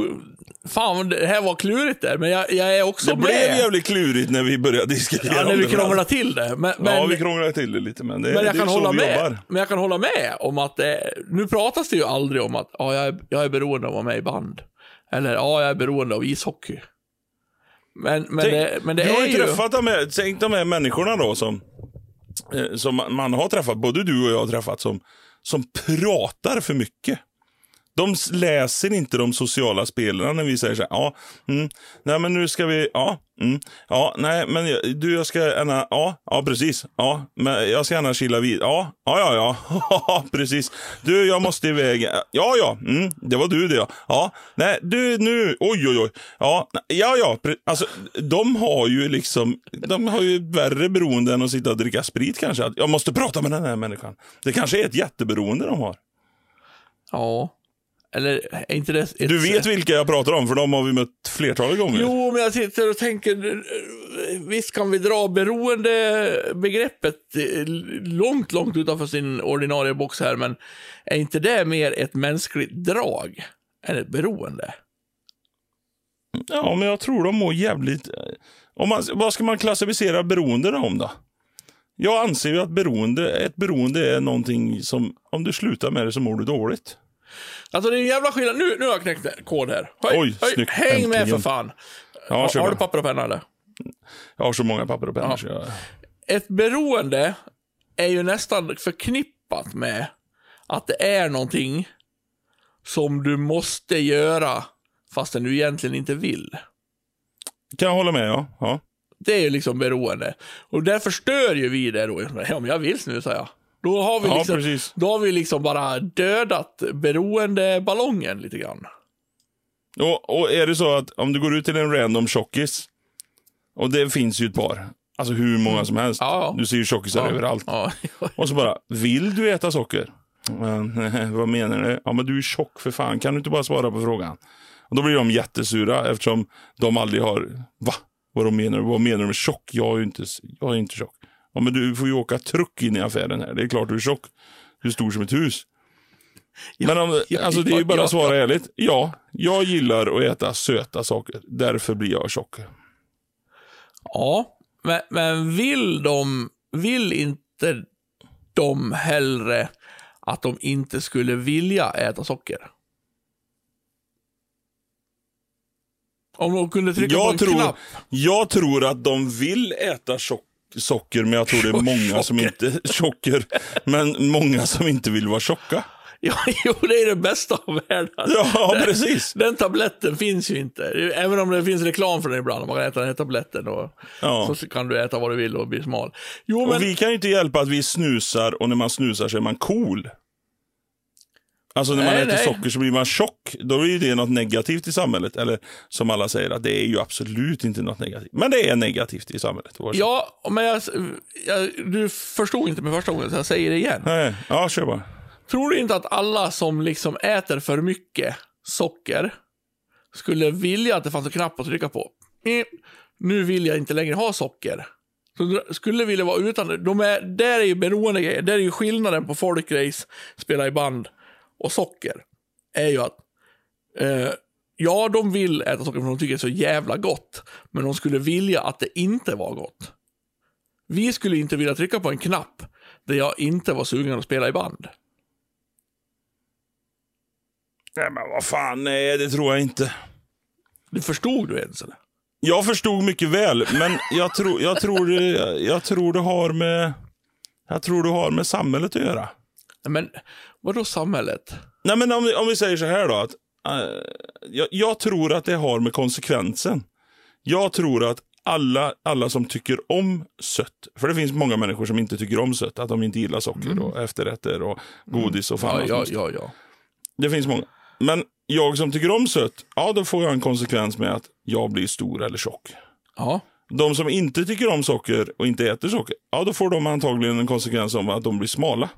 Fan, det här var klurigt där, men jag, jag är också Det med. blev jävligt klurigt när vi började diskutera ja, när vi det. krånglar till det. Men, men, Ja, vi krånglade till det lite, men det, men det jag är kan så hålla vi med. jobbar. Men jag kan hålla med om att det, nu pratas det ju aldrig om att ja, jag, är, jag är beroende av att vara med i band. Eller ja, jag är beroende av ishockey. Men, men, Tänk, det, men det du har är ju ju... träffat de här, tänk de här människorna då som, eh, som man- man har träffat, både du och jag har träffat, som, som pratar för mycket. De läser inte de sociala spelarna när vi säger så här, ja, mm, nej men nu ska vi, ja, mm, ja, nej men jag- du jag ska gärna, ja, ja precis, ja, men jag ska gärna chilla vid, ja, ja, ja, ja, precis. Du, jag måste iväg, ja, ja, mm, det var du det ja, ja, nej, du nu, oj, oj, oj, ja, ja, ja, pre- alltså de har ju liksom, de har ju värre beroende än att sitta och dricka sprit kanske, jag måste prata med den här människan. Det kanske är ett jätteberoende de har. Ja. Eller är inte det... Ett, Du vet vilka jag pratar om, för de har vi mött flertalet gånger. Jo, men jag sitter och tänker, eh, visst kan vi dra beroendebegreppet eh, långt, långt utanför sin ordinarie box här, men är inte det mer ett mänskligt drag än ett beroende? Ja, men jag tror de mår jävligt... Om man, vad ska man klassificera beroende om då? Jag anser ju att beroende, ett beroende är någonting som, om du slutar med det så mår du dåligt. Alltså det är en jävla skillnad. Nu, nu har jag knäckt kod här. Höj, Oj, höj, snyggt. Häng med Äntligen. för fan. Ja, har, har du papper och penna eller? Jag har så många papper och pennor Ja. jag... Ett beroende är ju nästan förknippat med att det är någonting som du måste göra fastän du egentligen inte vill. Kan jag hålla med, ja. ja. Det är ju liksom beroende. Och därför stör ju vi det då. Ja, men jag vill snusa jag. Då har vi Ja, liksom, precis. då har vi liksom bara dödat beroendeballongen lite grann. Och, och är det så att om du går ut till en random tjockis, och det finns ju ett par, alltså hur många som helst. Ja, ja. Du ser ju tjockisar överallt. Ja, Och så bara, vill du äta socker? Men, vad menar du? Ja, men du är tjock för fan. Kan du inte bara svara på frågan? Och då blir de jättesura eftersom de aldrig har... Va? Vad de menar Vad menar du med tjock? Jag är ju inte, jag är inte tjock. Ja, men du får ju åka truck in i affären här. Det är klart du är tjock. Du är stor som ett hus. men om, ja, alltså det är ju ja, bara ja, att svara ärligt. Ja, jag gillar att äta söta saker. Därför blir jag tjock. Ja, men, men vill de, vill inte de hellre att de inte skulle vilja äta socker? Om de kunde trycka på en Jag tror, knapp. jag tror att de vill äta tjock, socker, men jag tror det är många som inte... Tjocker, men många som inte vill vara tjocka. Ja, jo, det är det bästa av världen. Ja, Den- precis. Den tabletten finns ju inte. Även om det finns reklam för den ibland. Man kan äta den här tabletten och Ja. så kan du äta vad du vill och bli smal. Jo, men... Och vi kan ju inte hjälpa att vi snusar och när man snusar så är man cool. Alltså när man Nej, äter nej. socker så blir man tjock. Då är ju det något negativt i samhället. Eller som alla säger, att det är ju absolut inte något negativt. Men det är negativt i samhället. Ja, men jag, jag, du förstod inte mig första gången, så jag säger det igen. Nej, ja, kör bara. Tror du inte att alla som liksom äter för mycket socker skulle vilja att det fanns en knapp att trycka på? Eh, Nu vill jag inte längre ha socker. Så skulle vilja vara utan de är, Där är ju beroende grejer. Där är ju skillnaden på folkrace, spela i band och socker. Är ju att eh, ja, de vill äta socker för de tycker det är så jävla gott. Men de skulle vilja att det inte var gott. Vi skulle inte vilja trycka på en knapp där jag inte var sugen att spela i band. Nej, men vad fan, nej, det tror jag inte. Det förstod du ens eller? Jag förstod mycket väl, men jag tror, jag tror, det, jag tror det har med... Jag tror det har med samhället att göra. Men vadå samhället? Nej, men om vi, om vi säger så här då. Att, eh, jag, jag tror att det har med konsekvensen. Jag tror att alla, alla som tycker om sött, för det finns många människor som inte tycker om sött, att de inte gillar socker och efterrätter och godis och fan Ja, allt ja, ja, ja. Det finns många. Men jag som tycker om sött, ja då får jag en konsekvens med att jag blir stor eller tjock. Ja, De som inte tycker om socker och inte äter socker, ja då får de antagligen en konsekvens om att de blir smala.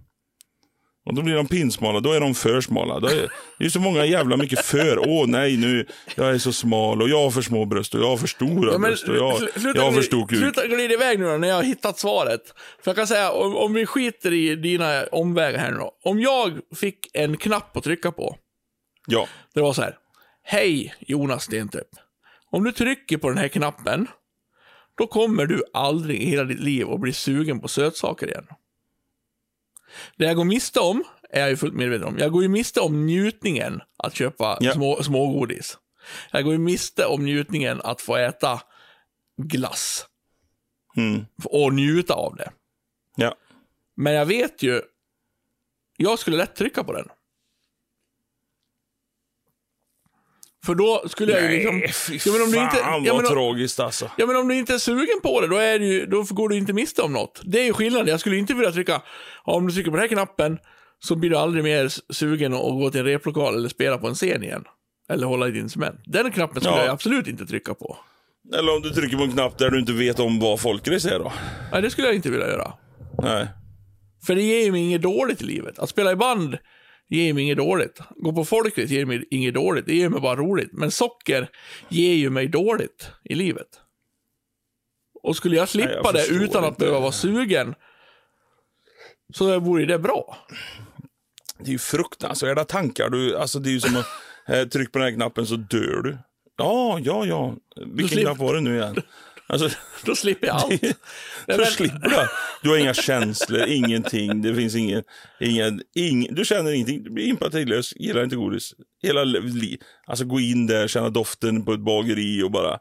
Och då blir de pinsmala, då är de för smala. Då är, det är så många jävla mycket för. Åh nej, nu, jag är så smal och jag har för små bröst och jag har för stora ja bröst och jag, sl- sluta jag har för stor kuk. Sluta glida iväg nu då, när jag har hittat svaret. För jag kan säga, om, om vi skiter i dina omvägar här nu då. Om jag fick en knapp att trycka på. Ja, Det var så här. Hej Jonas Stentorp. Om du trycker på den här knappen, då kommer du aldrig i hela ditt liv att bli sugen på sötsaker igen. Det jag går miste om, är jag ju fullt medveten om. Jag går ju miste om njutningen att köpa Ja. små, smågodis. Jag går ju miste om njutningen att få äta glass. mm. Och njuta av det. ja. Men jag vet ju, jag skulle lätt trycka på den. För då skulle jag ju liksom... Nej, Ja, men om du fan inte- ja, vad men om- tragiskt alltså. Ja, men om du inte är sugen på det, då, är det ju, då går du inte miste om något. Det är ju skillnaden. Jag skulle inte vilja trycka, ja, om du trycker på den här knappen, så blir du aldrig mer sugen att gå till en replokal eller spela på en scen igen. Eller hålla i din instrument. Den knappen skulle Ja. jag absolut inte trycka på. Eller om du trycker på en knapp där du inte vet om vad folkrace är då. Nej, det skulle jag inte vilja göra. Nej. För det ger ju mig inget dåligt i livet. Att spela i band ger mig inget dåligt. Gå på folkrace ger mig inget dåligt. Det ger mig bara roligt. Men socker ger ju mig dåligt i livet. Och skulle jag slippa Nej, jag det utan att behöva vara sugen, så vore det bra. Det är ju fruktansvärda tankar. Du, alltså det är ju som att eh, tryck på den här knappen så dör du. Ja, ja, ja. Vilken knapp var det nu igen? Alltså, Då slipper jag allt. Men- slipper du. Du har inga känslor, ingenting. Det finns ingen, ingen, ing, du känner ingenting. Du blir empatilös, gillar inte godis. Hela li, alltså gå in där, känna doften på ett bageri och bara...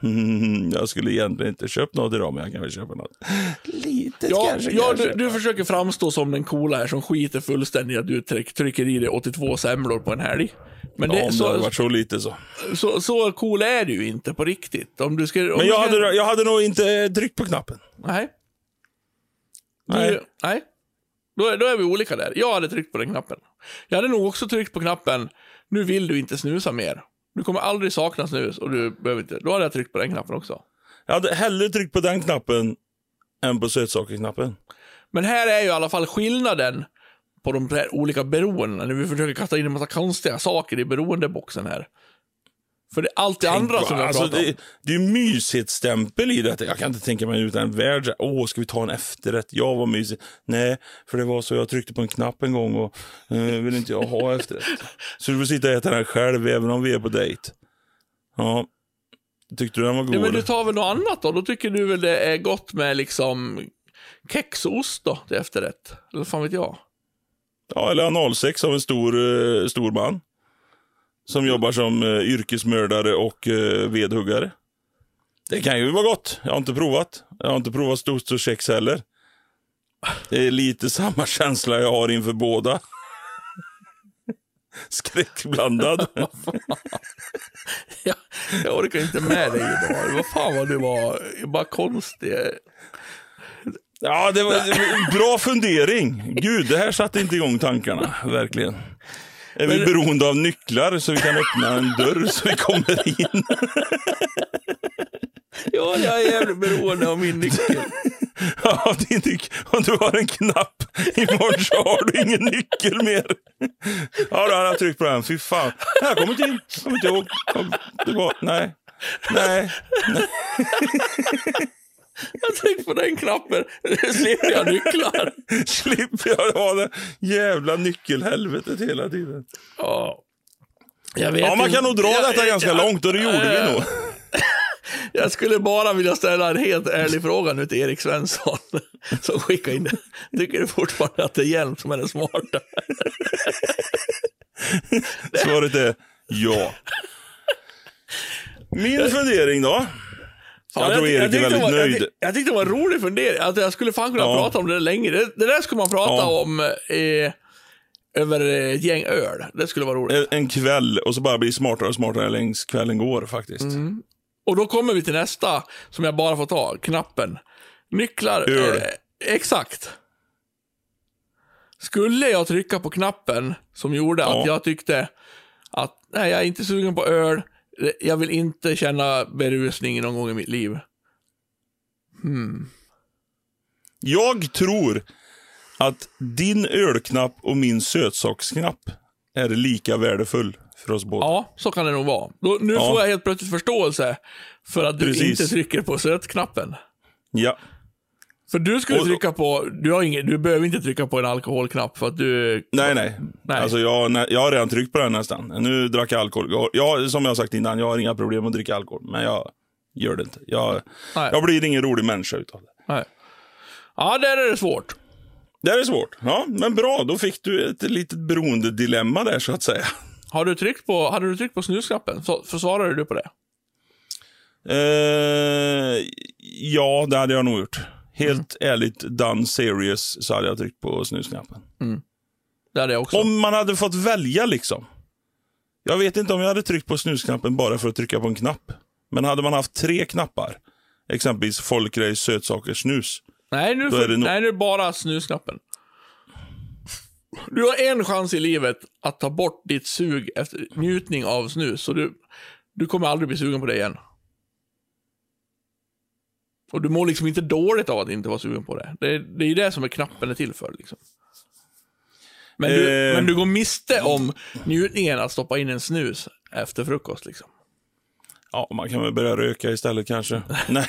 Hmm, jag skulle egentligen inte köpt något idag, men jag kan väl köpa något. Litet Ja, kanske. ja kan du, du försöker framstå som den coola här som skiter fullständigt att du tryck, trycker i dig 82 semlor på en helg. Men Ja, det, om det hade så, varit så lite så. så, så cool är du inte på riktigt. Om du ska, om Men du jag ska, hade, jag hade nog inte tryckt på knappen. Nej. Du, Nej. nej. Då, är- då är vi olika där. Jag hade tryckt på den knappen. Jag hade nog också tryckt på knappen, nu vill du inte snusa mer. Du kommer aldrig sakna snus och du behöver inte. Då hade jag tryckt på den knappen också. Jag hade hellre tryckt på den knappen än på sötsakerknappen. Men här är ju i alla fall skillnaden på de här olika beroendena. När vi försöker kasta in en massa konstiga saker i beroendeboxen här. För det är allt det andra som vad- jag alltså, pratar om. det, det är ju myshetsstämpel i detta. Jag kan inte tänka mig utan en värld. här, Åh, ska vi ta en efterrätt? Ja, vad mysigt. Nej, för det var så jag tryckte på en knapp en gång och eh, vill inte jag ha efterrätt. Så du får sitta och äta den själv även om vi är på dejt. Ja. Tyckte du den var god? Ja, men du tar väl något annat då? Då tycker du väl det är gott med liksom kex och ost då till efterrätt? Eller fan vet jag? Ja, eller analsex av en stor, eh, stor man. Som jobbar som eh, yrkesmördare och eh, vedhuggare. Det kan ju vara gott. Jag har inte provat. Jag har inte provat ost och kex heller. Det är lite samma känsla jag har inför båda. Skräckblandad. Jag, jag orkar inte med dig idag. Vad fan vad du var bara konstig. Ja, det var bra fundering. Gud, det här satte inte igång tankarna. Verkligen. Är vi beroende av nycklar så vi kan öppna en dörr så vi kommer in? Ja, jag är jävligt beroende av min nyckel. Ja, din nyc- om du har en knapp imorgon så har du ingen nyckel mer. Ja, då hade jag tryckt på den. Fy fan. Jag kommer inte in. Jag kommer inte ihåg. Det var, nej. Nej. Jag tänkte på den knappen. Nu slipper jag nycklar. Slipper jag ha det jävla nyckelhelvetet hela tiden. Ja. Jag vet Ja, man kan nog dra Jag- detta ganska jag- långt och det gjorde vi nog. Jag skulle bara vilja ställa en helt ärlig fråga nu till Erik Svensson. Som skickar in det. Tycker du fortfarande att det är hjälm som är den smarta? Svaret är ja. Min fundering då? Jag tror Erik är tyckte väldigt var, nöjd. Jag, jag tyckte det var en rolig fundering. Att jag skulle fan kunna Ja. prata om det länge. Det, det där skulle man prata Ja. om eh, över ett gäng öl. Det skulle vara roligt. En- En kväll och så bara bli smartare och smartare längs kvällen går faktiskt. Mm. Och då kommer vi till nästa, som jag bara får ta, knappen. Nycklar. Öl. Eh, exakt. Skulle jag trycka på knappen som gjorde att Ja. jag tyckte att nej, jag är inte sugen på öl, jag vill inte känna berusning någon gång i mitt liv. Jag tror att din ölknapp och min sötsaksknapp är lika värdefull för oss båda. Ja, så kan det nog vara. Då, nu Ja. får jag helt plötsligt förståelse för att du Precis. inte trycker på sötknappen. Ja. För du skulle Och- trycka på, du, har ingen, du behöver inte trycka på en alkoholknapp för att du... Nej, nej. Nej. Alltså jag, jag har redan tryckt på den nästan. Nu drack jag alkohol. Jag, jag, som jag sagt innan, jag har inga problem att dricka alkohol. Men jag gör det inte. Jag, Nej. jag blir ingen rolig människa utav det. Nej. Ja, där är det svårt. Det är svårt. Ja, men bra. Då fick du ett litet beroendedilemma där så att säga. Har du tryckt på, hade du tryckt på snusknappen? Så, försvarade du på det? Eh, ja, det hade jag nog gjort. Helt ärligt, done serious, så hade jag tryckt på snusknappen. Det hade jag också. Om man hade fått välja liksom. Jag vet inte om jag hade tryckt på snusknappen bara för att trycka på en knapp. Men hade man haft tre knappar, exempelvis folkrace, sötsaker, snus. nej, nu, är det nog- nej, nu bara snusknappen. Du har en chans i livet att ta bort ditt sug efter njutning av snus. Så du, du kommer aldrig bli sugen på det igen. Och du mår liksom inte dåligt av att inte vara sugen på det. Det, det är ju det som är knappen är till för. Liksom. Men, du, Eh. men du går miste om njutningen att stoppa in en snus efter frukost. Liksom. Ja, man kan väl börja röka istället kanske. nej,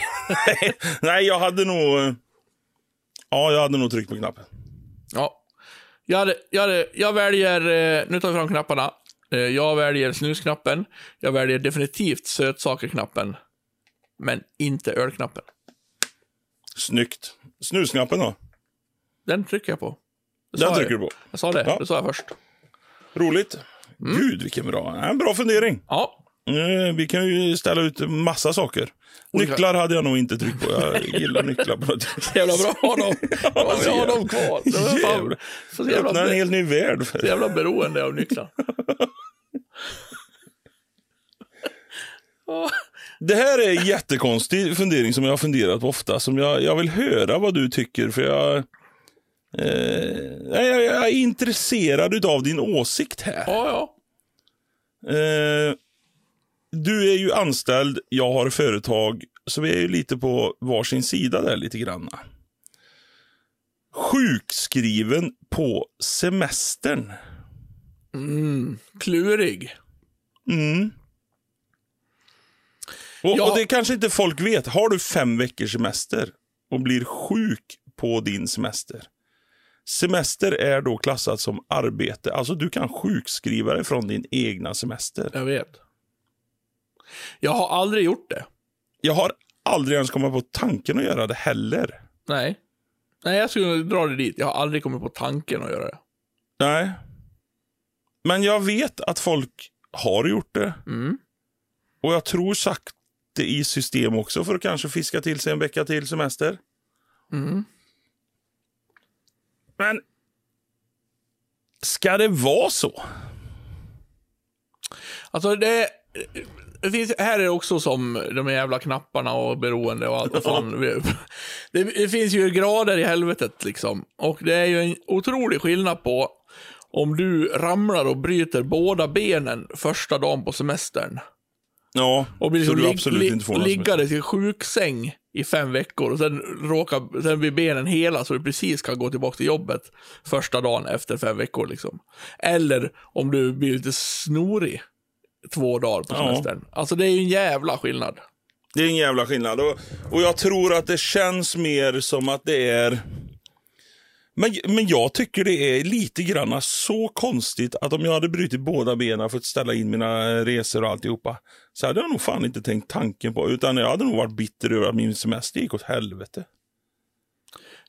nej, jag hade nog... Ja, jag hade nog tryckt på knappen. Ja. Jag, hade, jag, hade, jag väljer, eh, nu tar vi fram knapparna. Eh, Jag väljer snusknappen. Jag väljer definitivt sötsakerknappen. Men inte ölknappen. Snyggt. Snusnappen då? Den trycker jag på. Det Den jag trycker du på. Jag sa det. Ja. Det sa jag först. Roligt. Mm. Gud, vilken bra, en bra fundering. Ja. Eh, Vi kan ju ställa ut massa saker. Nycklar hade jag nog inte tryckt på. Jag gillar nycklar på. Jävla bra att ha dem. Ja, vi har dem kvar. Jävlar. så jävla, öppnar en helt ny värld. så jävla beroende av nycklar. Det här är en jättekonstig fundering som jag har funderat på ofta. Som jag, jag vill höra vad du tycker. För jag, eh, jag, jag är intresserad av din åsikt här. ja, ja. Eh, du är ju anställd, jag har företag. Så vi är ju lite på varsin sida där lite grann. Sjukskriven på semestern. Mm, klurig. Mm. Och, Ja. och det kanske inte folk vet. Har du fem veckors semester och blir sjuk på din semester. Semester är då klassat som arbete. Alltså du kan sjukskriva dig från din egna semester. Jag vet. Jag har aldrig gjort det. Jag har aldrig ens kommit på tanken att göra det heller. Nej. Nej, jag skulle dra det dit. Jag har aldrig kommit på tanken att göra det. Nej. Men jag vet att folk har gjort det. Mm. Och jag tror sagt det i system också för att kanske fiska till sig en vecka till semester. Mm. Men ska det vara så? Alltså det, det finns, här är det också som de jävla knapparna och beroende och allt vad fan. Det, det finns ju grader i helvetet liksom. Och det är ju en otrolig skillnad på om du ramlar och bryter båda benen första dagen på semestern. Ja, Och blir så liksom du lig, absolut lig, inte får någon liggande i sjuksäng i fem veckor och sen, råkar, sen blir benen hela så du precis kan gå tillbaka till jobbet första dagen efter fem veckor. Liksom. Eller om du blir lite snorig två dagar på Ja. semestern. Alltså det är ju en jävla skillnad. Det är en jävla skillnad. Och, och jag tror att det känns mer som att det är... Men, men jag tycker det är lite grann så konstigt att om jag hade brutit båda benen för att ställa in mina resor och alltihopa så hade jag nog fan inte tänkt tanken på utan jag hade nog varit bitter över att min semester gick åt helvete.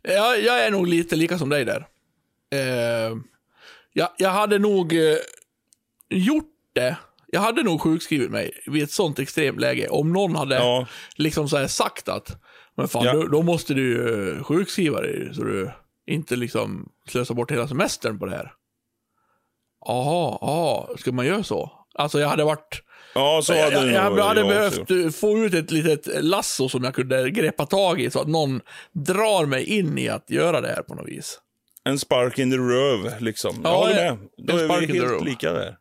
Jag, jag är nog lite lika som dig där. Eh, jag, jag hade nog eh, gjort det. Jag hade nog sjukskrivit mig vid ett sånt extremt läge. Om någon hade Ja. liksom så här sagt att men fan, Ja. då, då måste du ju sjukskriva dig så du inte liksom slösar bort hela semestern på det här. Jaha, jaha, ska man göra så? Alltså jag hade varit... Ja, så hade jag, jag, jag hade jag behövt eh, få ut ett litet lasso som jag kunde greppa tag i så att någon drar mig in i att göra det här på något vis. En spark in the röv, liksom. Ja, jag håller med. Då en är vi helt lika där.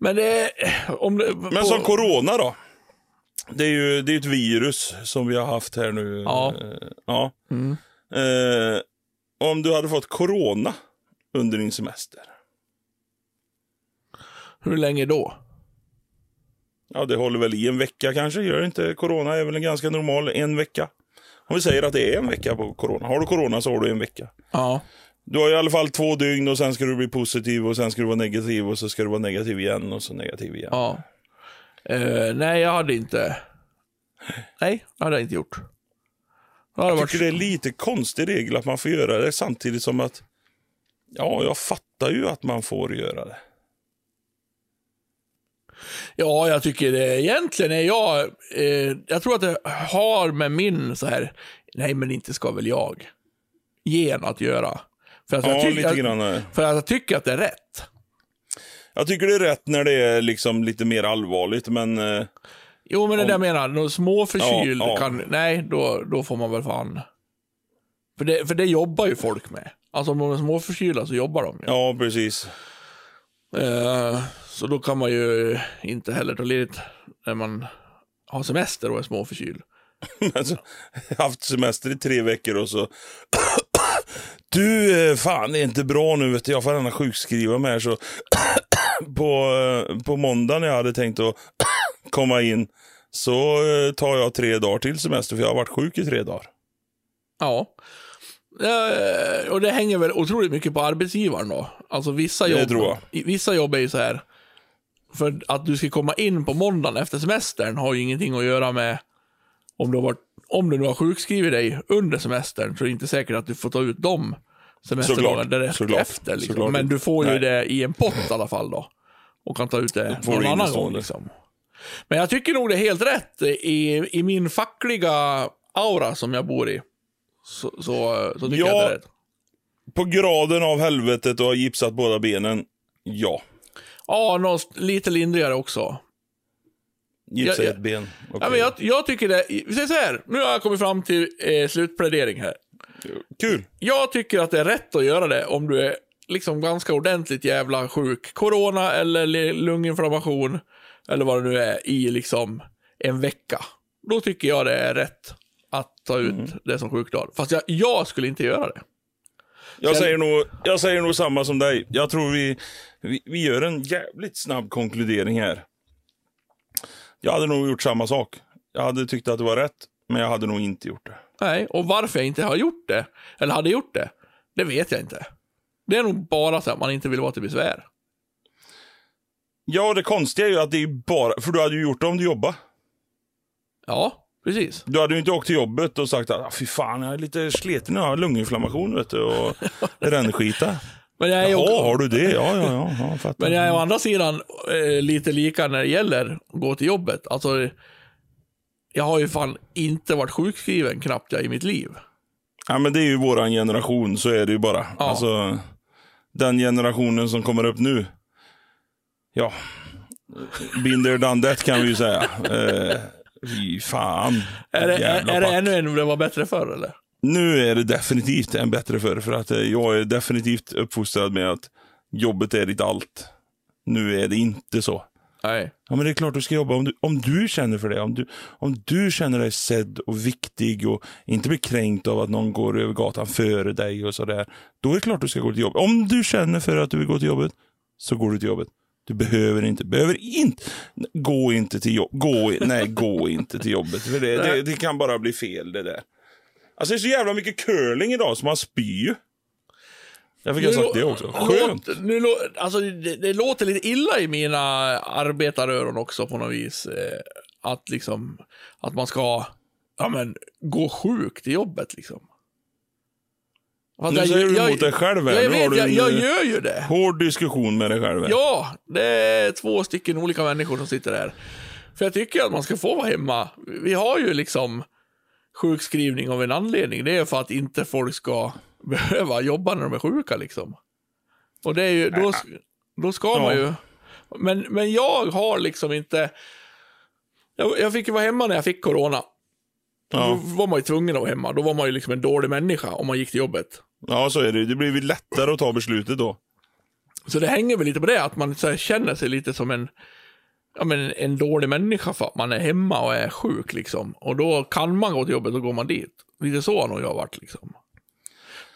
Men det... Om det Men på- som corona då? Det är ju det är ett virus som vi har haft här nu. Ja. Eh, ja. Mm. Eh, om du hade fått corona under din semester. Hur länge då? Ja, det håller väl i en vecka kanske. Gör inte corona är väl en ganska normal en vecka. Om vi säger att det är en vecka på corona. Har du corona så har du en vecka. Ja. Du har i alla fall två dygn och sen ska du bli positiv och sen ska du vara negativ och så ska du vara negativ igen och så negativ igen. Ja. Eh, nej, jag hade inte... Nej, det hade jag inte gjort. Hade Jag tycker det är lite konstig regel att man får göra det samtidigt som att Ja, jag fattar ju att man får göra det. Ja, jag tycker det egentligen är jag... Eh, jag tror att det har med min så här... Nej, men inte ska väl jag. Gen att göra. För att, jag, Ja, jag, grann. eh. för att jag tycker att det är rätt. Jag tycker det är rätt när det är liksom lite mer allvarligt, men eh, Jo, men det Om- jag menar. Någon småförkyld Ja, ja. kan... Nej, då, då får man väl fan... För det, för det jobbar ju folk med. Alltså om de är småförkylda så jobbar de ju. ja, precis. Eh, så då kan man ju inte heller ta ledigt när man har semester och är småförkyld. Alltså, jag har haft semester i tre veckor och så... Du, eh, fan det är inte bra nu vet du. Jag får gärna sjukskriva mig här så... på, eh, på måndag när jag hade tänkt att komma in så eh, tar jag tre dagar till semester för jag har varit sjuk i tre dagar. Ja. Eh, och det hänger väl otroligt mycket på arbetsgivaren då. Alltså vissa jobb, vissa jobb är ju så här. För att du ska komma in på måndagen efter semestern har ju ingenting att göra med om du har varit, om du nu har sjukskrivit dig under semestern så är det inte säkert att du får ta ut de semesterdagarna direkt såklart, efter. Liksom. såklart. Men du får ju Nej. det i en pott i alla fall då. Och kan ta ut det någon annan gång. Liksom. Men jag tycker nog det är helt rätt i, i min fackliga aura som jag bor i. Så, så, så tycker Ja. jag det är rätt. På graden av helvetet och har gipsat båda benen. Ja. Ja, något, lite lindrigare också. Gipsa Ja, ja. ett ben. Ja, Okej. men jag, jag tycker det, vi säger så här, nu har jag kommit fram till eh, slutplädering här. Kul. Jag tycker att det är rätt att göra det om du är liksom ganska ordentligt jävla sjuk. Corona eller lunginflammation eller vad det nu är i liksom en vecka. Då tycker jag det är rätt att ta ut Mm. det som sjukdag. Fast jag, jag skulle inte göra det. Jag säger, nog, jag säger nog samma som dig. Jag tror vi, vi, vi gör en jävligt snabb konkludering här. Jag hade nog gjort samma sak. Jag hade tyckt att det var rätt, men jag hade nog inte gjort det. Nej, och varför jag inte har gjort det, eller hade gjort det, det vet jag inte. Det är nog bara så att man inte vill vara till besvär. Ja, det konstiga är ju att det är bara... För du hade ju gjort det om du jobbade. Ja, precis. Du hade ju inte åkt till jobbet och sagt att "Ah, fy fan, jag är lite sliten, jag har lunginflammation vet du, och rännskita. Men jag är Jaha, har du det? Ja, ja, ja. ja fattar. Men jag är å andra sidan eh, lite lika när det gäller att gå till jobbet. Alltså, jag har ju fan inte varit sjukskriven knappt jag i mitt liv. Ja, men det är ju våran generation, så är det ju bara. Ja. Alltså, den generationen som kommer upp nu. Ja, binder done that kan vi ju säga. Eh, fy fan. Är det, är, Jävla är det pack. ännu en det var bättre förr eller? Nu är det definitivt en bättre för för att eh, jag är definitivt uppfostrad med att jobbet är ditt allt. Nu är det inte så. Nej. Ja, men det är klart du ska jobba om du, om du känner för det. Om du, om du känner dig sedd och viktig och inte blir kränkt av att någon går över gatan före dig och sådär. Då är det klart du ska gå till jobbet. Om du känner för att du vill gå till jobbet, så går du till jobbet. Du behöver inte, behöver inte, gå inte till jobbet. Gå, nej, gå inte till jobbet. För det, det, det kan bara bli fel det där. Alltså det är så jävla mycket curling idag så man spyr. Jag fick ha sagt det också. Skönt. Låt, nu, alltså, det, det låter lite illa i mina arbetaröron också på något vis. Eh, att liksom, att man ska, ja men, gå sjuk till jobbet liksom. Fast Nu jag- säger du jag- emot dig själv här. Jag har vet, jag, jag gör ju det. Hård diskussion med dig själv. här. Ja, det är två stycken olika människor som sitter där. För jag tycker att man ska få vara hemma. Vi har ju liksom sjukskrivning av en anledning. Det är för att inte folk ska behöva jobba när de är sjuka liksom. Och det är ju, då, då ska man ju. Men, men jag har liksom inte... Jag, jag fick ju vara hemma när jag fick corona. Då Ja. var man ju tvungen att vara hemma. Då var man ju liksom en dålig människa om man gick till jobbet. ja, så är det. Det blir väl lättare att ta beslutet då. Så det hänger väl lite på det, att man så känner sig lite som en, ja, men en dålig människa för att man är hemma och är sjuk. Liksom. Och då kan man gå till jobbet och går man dit. Lite så har nog jag varit. Liksom.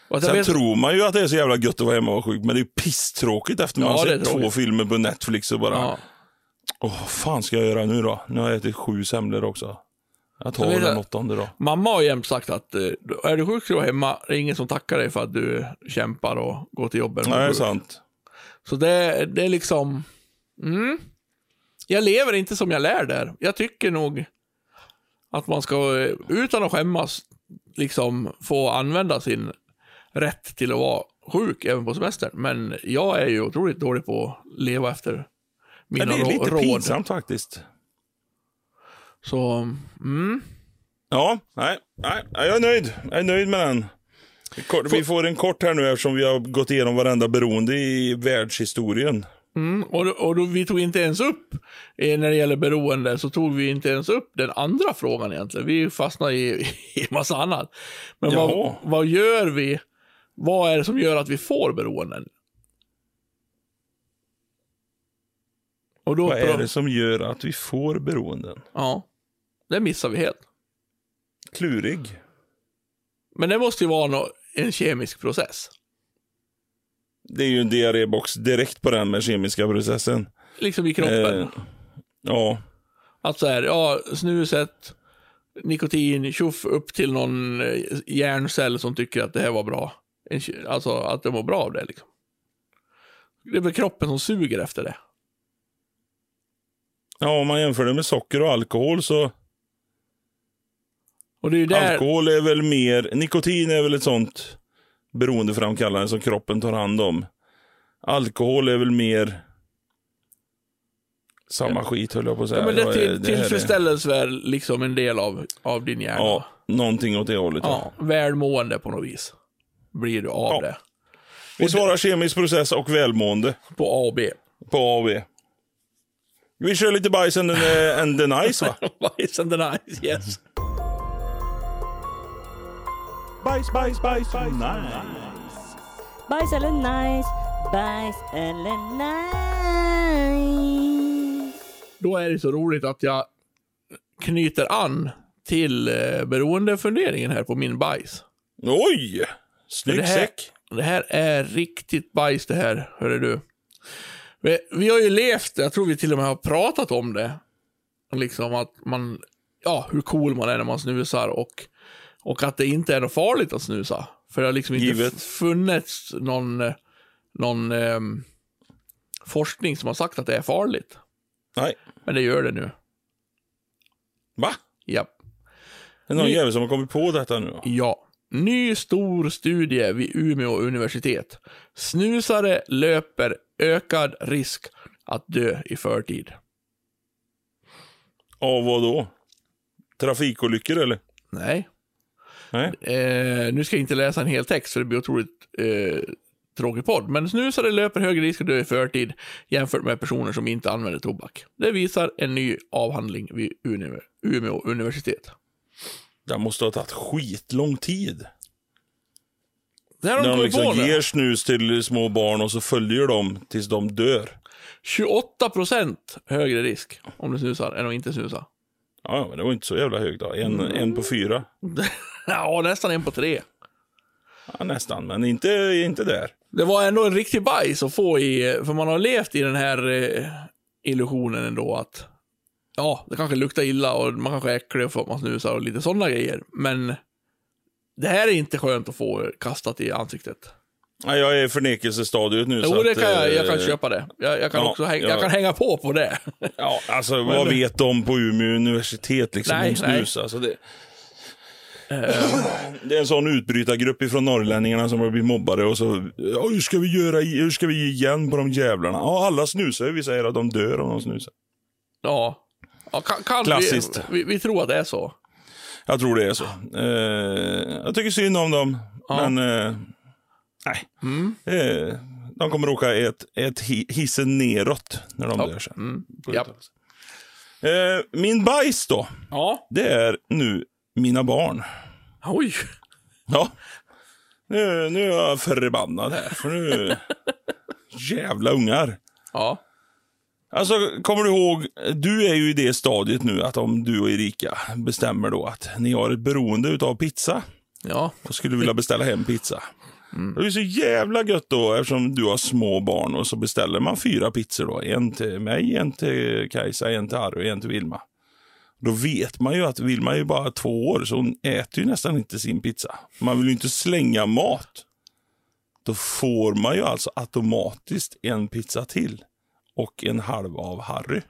Och Sen vet- tror man ju att det är så jävla gött att vara hemma och vara sjuk, men det är ju pisstråkigt efter man Ja, har sett två filmer på Netflix och bara, ja. åh, vad fan ska jag göra nu då? Nu har jag ätit sju semlor också. Jag tar Så vet den jag- åttonde då. Mamma har jämt sagt att eh, är du sjuk ska du vara hemma. Det är ingen som tackar dig för att du kämpar och går till jobbet. Nej, det är sant. Så det, det är liksom... Mm. Jag lever inte som jag lär där. Jag tycker nog att man ska, eh, utan att skämmas, liksom få använda sin rätt till att vara sjuk även på semestern. Men jag är ju otroligt dålig på att leva efter mina Men det är lite rå- råd. pinsamt faktiskt. Så, mm. Ja, nej, nej, jag är nöjd. Jag är nöjd med den. Vi får en kort här nu eftersom vi har gått igenom varenda beroende i världshistorien. Mm, och då, och då, vi tog inte ens upp, eh, när det gäller beroende, så tog vi inte ens upp den andra frågan egentligen. Vi fastnade i, i massa annat. Men vad, vad gör vi? Vad är det som gör att vi får beroenden? Och då, Vad är det som gör att vi får beroenden? Ja, det missar vi helt. Klurig. Men det måste ju vara en kemisk process. Det är ju en diarrébox direkt på den med kemiska processen. Liksom i kroppen. Eh, ja, Att så här, ja, snuset, nikotin, tjoff, upp till någon eh, hjärncell som tycker att det här var bra. Alltså att det mår bra av det liksom. Det är väl kroppen som suger efter det. Ja, om man jämför det med socker och alkohol så... Och det är där... Alkohol är väl mer... Nikotin är väl ett sånt beroendeframkallande som kroppen tar hand om. Alkohol är väl mer... Samma skit höll jag på att säga. Ja, men det, till, det är- väl liksom en del av, av din hjärna. Ja, någonting åt det hållet. Ja. Ja, välmående på något vis. Blir du av Ja. det. Vi svarar kemisk process och välmående På A och B. på A och B. Vi kör lite bajs and and the nice va? Bajs and the nice, yes. Bajs, bajs, bajs, nice. Bajs eller nice, bajs eller nice. Då är det så roligt att jag knyter an till eh, beroendefunderingen här på min bajs. Oj! Snygg Det här, säck. det här är riktigt bajs det här, hörru du. Vi, vi har ju levt, jag tror vi till och med har pratat om det. Liksom att man, ja, hur cool man är när man snusar och, och att det inte är något farligt att snusa. För det har liksom inte Givet. funnits någon, eh, någon ehm, forskning som har sagt att det är farligt. Nej. Men det gör det nu. Va? Japp. Det är någon Ni- jävel som har kommit på detta nu. Ja. Ny stor studie vid Umeå universitet. Snusare löper ökad risk att dö i förtid. Av vad då? Trafikolyckor eller? Nej. Eh, nu ska jag inte läsa en hel text för det blir otroligt eh, tråkig podd. Men snusare löper högre risk att dö i förtid jämfört med personer som inte använder tobak. Det visar en ny avhandling vid Umeå, Umeå universitet. Det måste ha tagit skitlång tid. Det här har När de de liksom ger snus till små barn och så följer de tills de dör. 28 procent högre risk om du snusar än att inte snusa. Ja, men det var inte så jävla högt då. En, en på fyra. ja, nästan en på tre. Ja, nästan, men inte, inte där. Det var ändå en riktig bajs att få i, för man har levt i den här eh, illusionen ändå att ja, det kanske luktar illa och man kanske är äcklig för att man snusar och lite sådana grejer. Men det här är inte skönt att få kastat i ansiktet. Ja, jag är i förnekelsestadiet nu. Jo, så det att, kan jag, jag kan eh, köpa det. Jag, jag kan ja, också häng, ja. jag kan hänga på på det. Ja, alltså vad Men- vet de på Umeå universitet liksom Nej, om snus? nej. Alltså, det, det är en sån utbrytargrupp ifrån norrlänningarna som har blivit mobbade och så, ja, hur ska vi göra, hur ska vi ge igen på de jävlarna? Ja, alla snusar vi säger att de dör om de snusar. ja. ja kan, kan Klassiskt. Vi, vi, vi tror att det är så. Jag tror det är så. Eh, jag tycker synd om dem, Ja. men eh, nej. Mm. Eh, de kommer åka ett, ett hi- hissen neråt när de Ja. dör sen. Mm. Uttalelse. Eh, min bajs då, ja. det är nu mina barn. Oj. Ja. Nu, nu är jag förbannad här, för nu... Jävla ungar. Ja. Alltså, kommer du ihåg, du är ju i det stadiet nu att om du och Erika bestämmer då att ni har ett beroende utav pizza Ja. och skulle vilja beställa hem pizza. Det är så jävla gött då eftersom du har små barn och så beställer man fyra pizzor då. En till mig, en till Kajsa, en till Harry och en till Vilma. Då vet man ju att Vilma är ju bara två år så hon äter ju nästan inte sin pizza. Man vill ju inte slänga mat. Då får man ju alltså automatiskt en pizza till och en halv av Harry.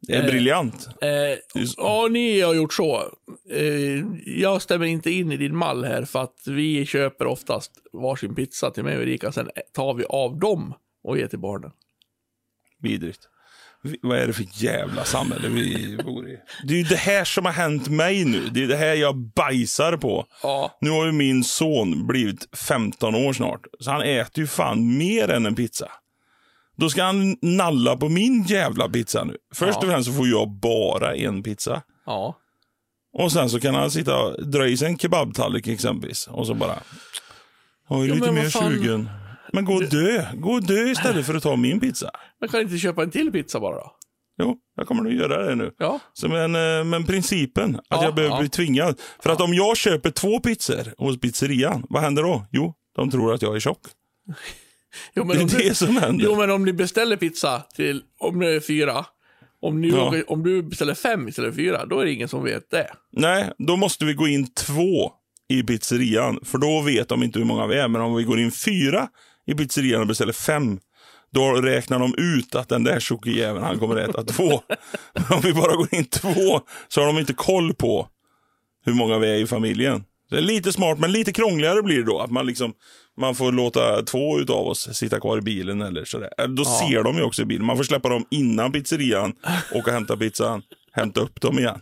Det är Eh, briljant. Eh, ja, ni har gjort så. Eh, jag stämmer inte in i din mall här för att vi köper oftast varsin pizza till mig och Erika. Sen tar vi av dem och ger till barnen. Vidrigt. Vi- Vad är det för jävla samhälle vi bor i? Det är ju det här som har hänt mig nu. Det är det här jag bajsar på. Ja, Nu har ju min son blivit 15 år snart. Så han äter ju fan mer än en pizza. Då ska han nalla på min jävla pizza nu. Först Ja. och främst så får jag bara en pizza. ja. Och sen så kan han sitta och dra i sig en kebabtallrik exempelvis. Och så bara... Jag är Ja, lite mer fan- sugen. Men gå och dö. Gå och dö istället för att ta min pizza. Men kan inte köpa en till pizza bara då? Jo, jag kommer nog göra det nu. Ja. Så men, eh, men principen, att Ja, jag behöver ja. bli tvingad. För att om jag köper två pizzor hos pizzerian, vad händer då? Jo, de tror att jag är tjock. Jo, Det men, om är du, det som händer. jo, men om ni beställer pizza till, om det är fyra, Om, nu, Ja. om du beställer fem istället för fyra, då är det ingen som vet det. Nej, då måste vi gå in två i pizzerian. För då vet de inte hur många vi är. Men om vi går in fyra i pizzerian och beställer fem. Då räknar de ut att den där tjockejäveln, han kommer äta två. Men om vi bara går in två så har de inte koll på hur många vi är i familjen. Det är lite smart, men lite krångligare blir det då. Att man liksom man får låta två utav oss sitta kvar i bilen eller sådär. Eller Då ser de ju också i bilen. Man får släppa dem innan pizzerian, åka och hämta pizzan, hämta upp dem igen.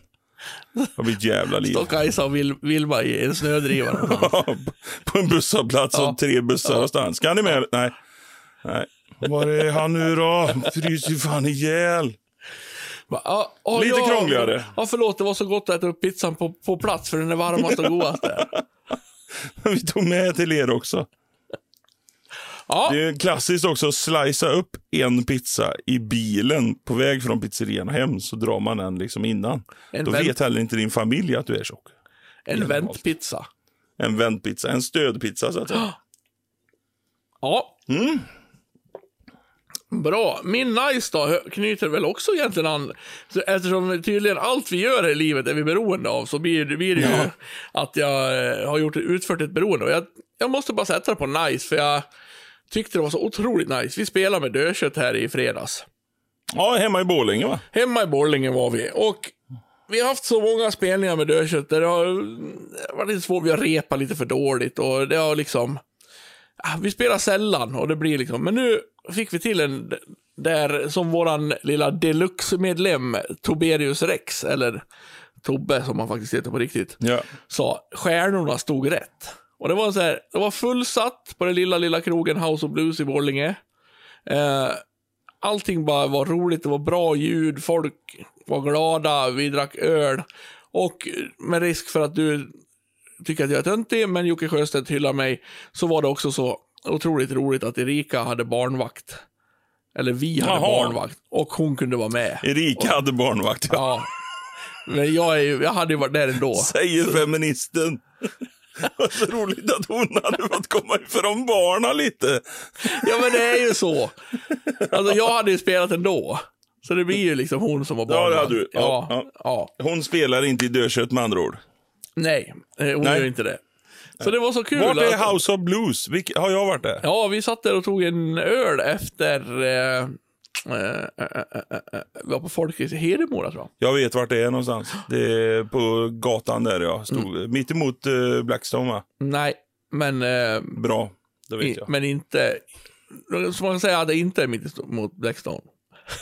Det blir ett jävla liv. Står Kajsa och Vil- Vilma i en snödriva någonstans. på en busshållplats Ja. och tre bussar och stan. Ska ni med? Nej. Nej. Var är han nu då? Fryser ju fan ihjäl. Ah, ah, Lite ja, krångligare. Ja, förlåt, det var så gott att äta upp pizzan på, på plats för den är varmast och godast där. Vi tog med till er också. Ja, Det är klassiskt också att slicea upp en pizza i bilen på väg från pizzerian hem. Så drar man den liksom innan. En Då vänt- vet heller inte din familj att du är tjock. en väntpizza. En vändpizza, en stödpizza så att säga. Ja. Mm. Bra. Min nice då knyter väl också egentligen an. Så Eftersom tydligen allt vi gör i livet är vi beroende av så blir, det- blir det ju att jag eh, har gjort, utfört ett beroende. Och jag, jag måste bara sätta det på nice för jag tyckte det var så otroligt nice. Vi spelade med dödkött här i fredags. Ja, hemma i Borlänge va? Hemma i Borlänge var vi. Och vi har haft så många spelningar med dödkött där det har varit lite svårt. Vi har repat lite för dåligt och det har liksom... ah, Vi spelar sällan och det blir liksom... Men nu fick vi till en där som våran lilla deluxe-medlem Toberius Rex, eller Tobbe som han faktiskt heter på riktigt, Ja. sa stjärnorna stod rätt. Och det var så här, det var fullsatt på den lilla, lilla krogen House of Blues i Borlänge. Eh, allting bara var roligt, det var bra ljud, folk var glada, vi drack öl. Och med risk för att du tycker att jag är töntig, men Jocke Sjöstedt hyllar mig, så var det också så otroligt roligt att Erika hade barnvakt. Eller vi hade Jaha. barnvakt. Och hon kunde vara med. Erika hade barnvakt. Ja. Ja. Men jag, är, jag hade ju varit där ändå. Säger feministen. Vad så roligt att hon hade fått komma ifrån barnen lite. Ja, men det är ju så. Alltså, jag hade ju spelat ändå. Så det blir ju liksom hon som var Ja, det hade du. Ja, Ja, ja. Hon spelar inte i dödkött med andra ord. Nej, eh, hon Nej. gör inte det. Så det var så kul. Vart är att- House of Blues? Vilk, har jag varit där? Ja, vi satt där och tog en öl efter... Eh, eh, eh, eh, var på Folkets i Hedemora, tror jag. Jag vet vart det är någonstans. Det är på gatan där jag stod. Mm. Mitt emot Blackstone va? Nej, men, Bra, det vet i, jag. men inte... Så man kan säga att det inte är mitt mot Blackstone.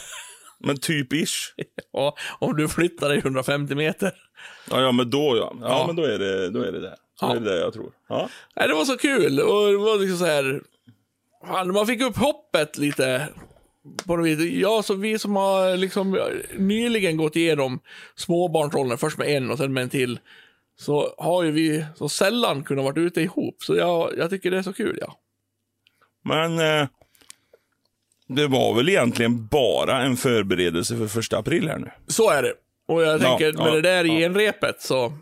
Men typ ish. Ja, om du flyttar dig 150 meter. Ja, ja men då ja. Ja, Ja. men då är det, då är det där. Då Ja. är det där jag tror. Ja. Nej, det var så kul. Och det var liksom så här... Fan, man fick upp hoppet lite. På något vis. Jag, så vi som har liksom nyligen gått igenom småbarnsrollen, först med en och sen med en till, så har ju vi så sällan kunnat varit ute ihop. Så jag, jag tycker det är så kul, ja. Men eh, det var väl egentligen bara en förberedelse för första april här nu. Så är det. Och jag Ja, tänker, med ja, det där ja. i enrepet så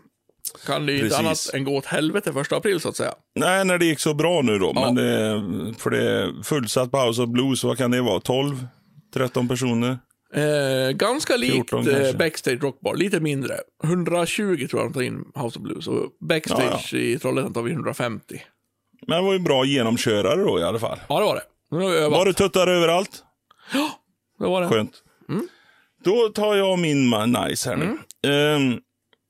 kan det ju inte annat än gå åt helvete första april, så att säga. Nej, när det gick så bra nu då. Ja. Men det, för det är fullsatt på House of Blues, vad kan det vara? 12? 13 personer? Eh, ganska likt 14 eh. Backstage Rockbar, lite mindre. 120 tror jag de tar in House of Blues och Backstage Ja, i Trollhättan tar vi 150. Men det var ju bra genomkörare då i alla fall. Ja, det var det. Var det tuttar överallt? Det var det. Skönt. Mm. Då tar jag min nice här nu. Ehm,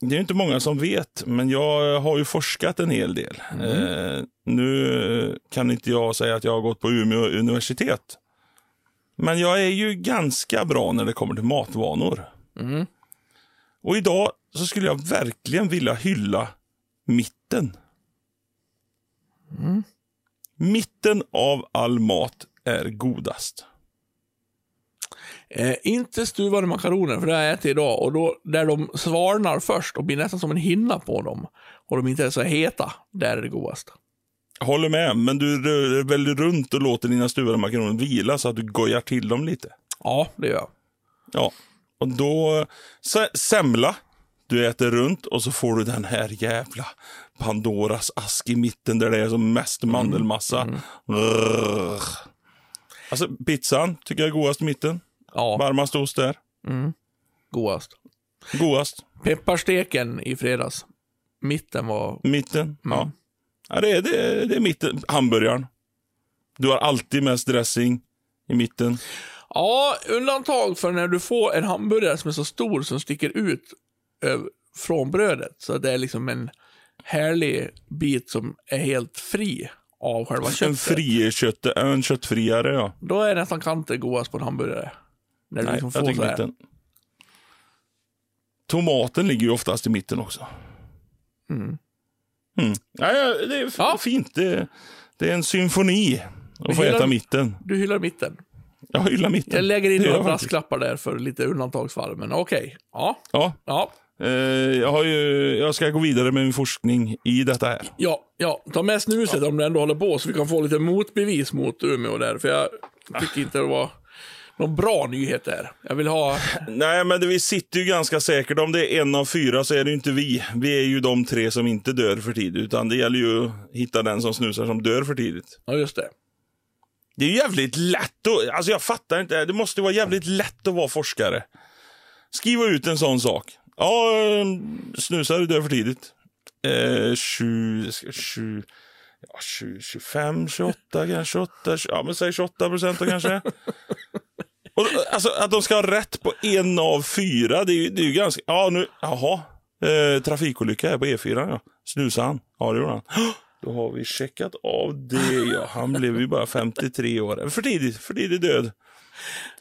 det är inte många som vet, men jag har ju forskat en hel del. Mm. Eh, nu kan inte jag säga att jag har gått på Umeå universitet. Men jag är ju ganska bra när det kommer till matvanor. Mm. Och idag så skulle jag verkligen vilja hylla mitten. Mm. Mitten av all mat är godast. Eh, inte stuvade makaroner, för det har jag ätit idag. Och då, där de svalnar först och blir nästan som en hinna på dem. Och de inte är så heta, där är det godast. Håller med, men du rör väl runt och låter dina stuvade makaroner vila så att du gojar till dem lite. Ja, det gör jag. Ja, och då... Se, semla. Du äter runt och så får du den här jävla Pandoras ask i mitten där det är som mest mandelmassa. Rrrr. Alltså pizzan tycker jag är godast i mitten. Ja. Varmast ost där. Mm. godast. Godast. Pepparsteken i fredags. Mitten var... Mitten. Ja. Mm. ja det, är, det, är, det är mitten. Hamburgaren. Du har alltid mest dressing i mitten. Ja, undantag för när du får en hamburgare som är så stor som sticker ut från brödet. Så det är liksom en härlig bit som är helt fri av själva En köttet. fri kött, en köttfriare, ja. Då är nästan kanter godast på en hamburgare. När Nej, liksom jag tycker mitten. Tomaten ligger ju oftast i mitten också. Mm. Mm. Ja, ja, det är Ja. fint. Det, det är en symfoni att få hyllar- äta mitten. Du hyllar mitten. Jag hyllar mitten. Jag lägger in några brasklappar där för lite undantagsfall, men okej. Ja, Ja, ja, eh, jag, har ju, jag ska gå vidare med min forskning i detta här. ja, ja. Ta med snuset om du ändå håller på så vi kan få lite motbevis mot Umeå där, för jag tycker inte det var någon bra nyhet där. Jag vill ha... Nej, men det, vi sitter ju ganska säkert. Om det är en av fyra så är det inte vi. Vi är ju de tre som inte dör för tidigt. Utan det gäller ju att hitta den som snusar som dör för tidigt. Ja, just det. Det är ju jävligt lätt att... Alltså jag fattar inte. Det måste vara jävligt lätt att vara forskare. Skriva ut en sån sak. Ja, eh, snusar du dör för tidigt. Eh, 20, 20, ja, 20, 25, 28, kanske 28, ja men säg 28 procent då kanske. Och, alltså att de ska ha rätt på en av fyra, det är ju, det är ju ganska... Ja, nu... Jaha. Eh, trafikolycka här på E4, ja. Snusade han? Ja, det gjorde han. Då har vi checkat av det, ja. Han blev ju bara 53 år. För tidigt, för tidig död.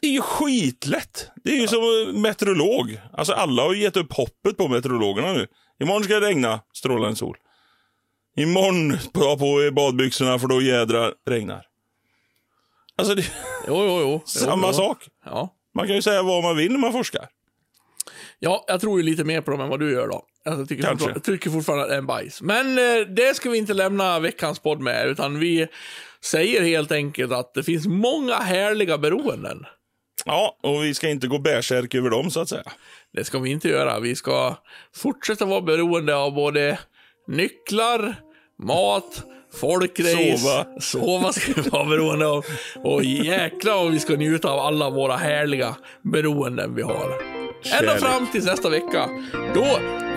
Det är ju skitlätt. Det är ju som meteorolog. Alltså alla har ju gett upp hoppet på meteorologerna nu. Imorgon ska det regna, strålande sol. Imorgon, ta på er badbyxorna för då jädrar regnar. Alltså, det Jo, jo, jo. samma jo, jo. sak. Ja. Man kan ju säga vad man vill när man forskar. ja, jag tror ju lite mer på dem än vad du gör då. Alltså, jag, tycker Kanske. fortfarande, tycker fortfarande att det är en bajs. Men eh, det ska vi inte lämna veckans podd med, utan vi säger helt enkelt att det finns många härliga beroenden. Ja, och vi ska inte gå bärsärk över dem så att säga. Det ska vi inte göra. Vi ska fortsätta vara beroende av både nycklar, mat, folkrace. Sova. Sova ska vi vara beroende av. Och jäklar vad vi ska njuta av alla våra härliga beroenden vi har. Ända Kärlek. fram till nästa vecka. Då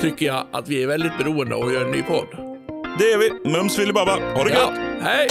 tycker jag att vi är väldigt beroende av att göra en ny podd. Det är vi. Mums filibabba. Ha det gött! Ja, hej!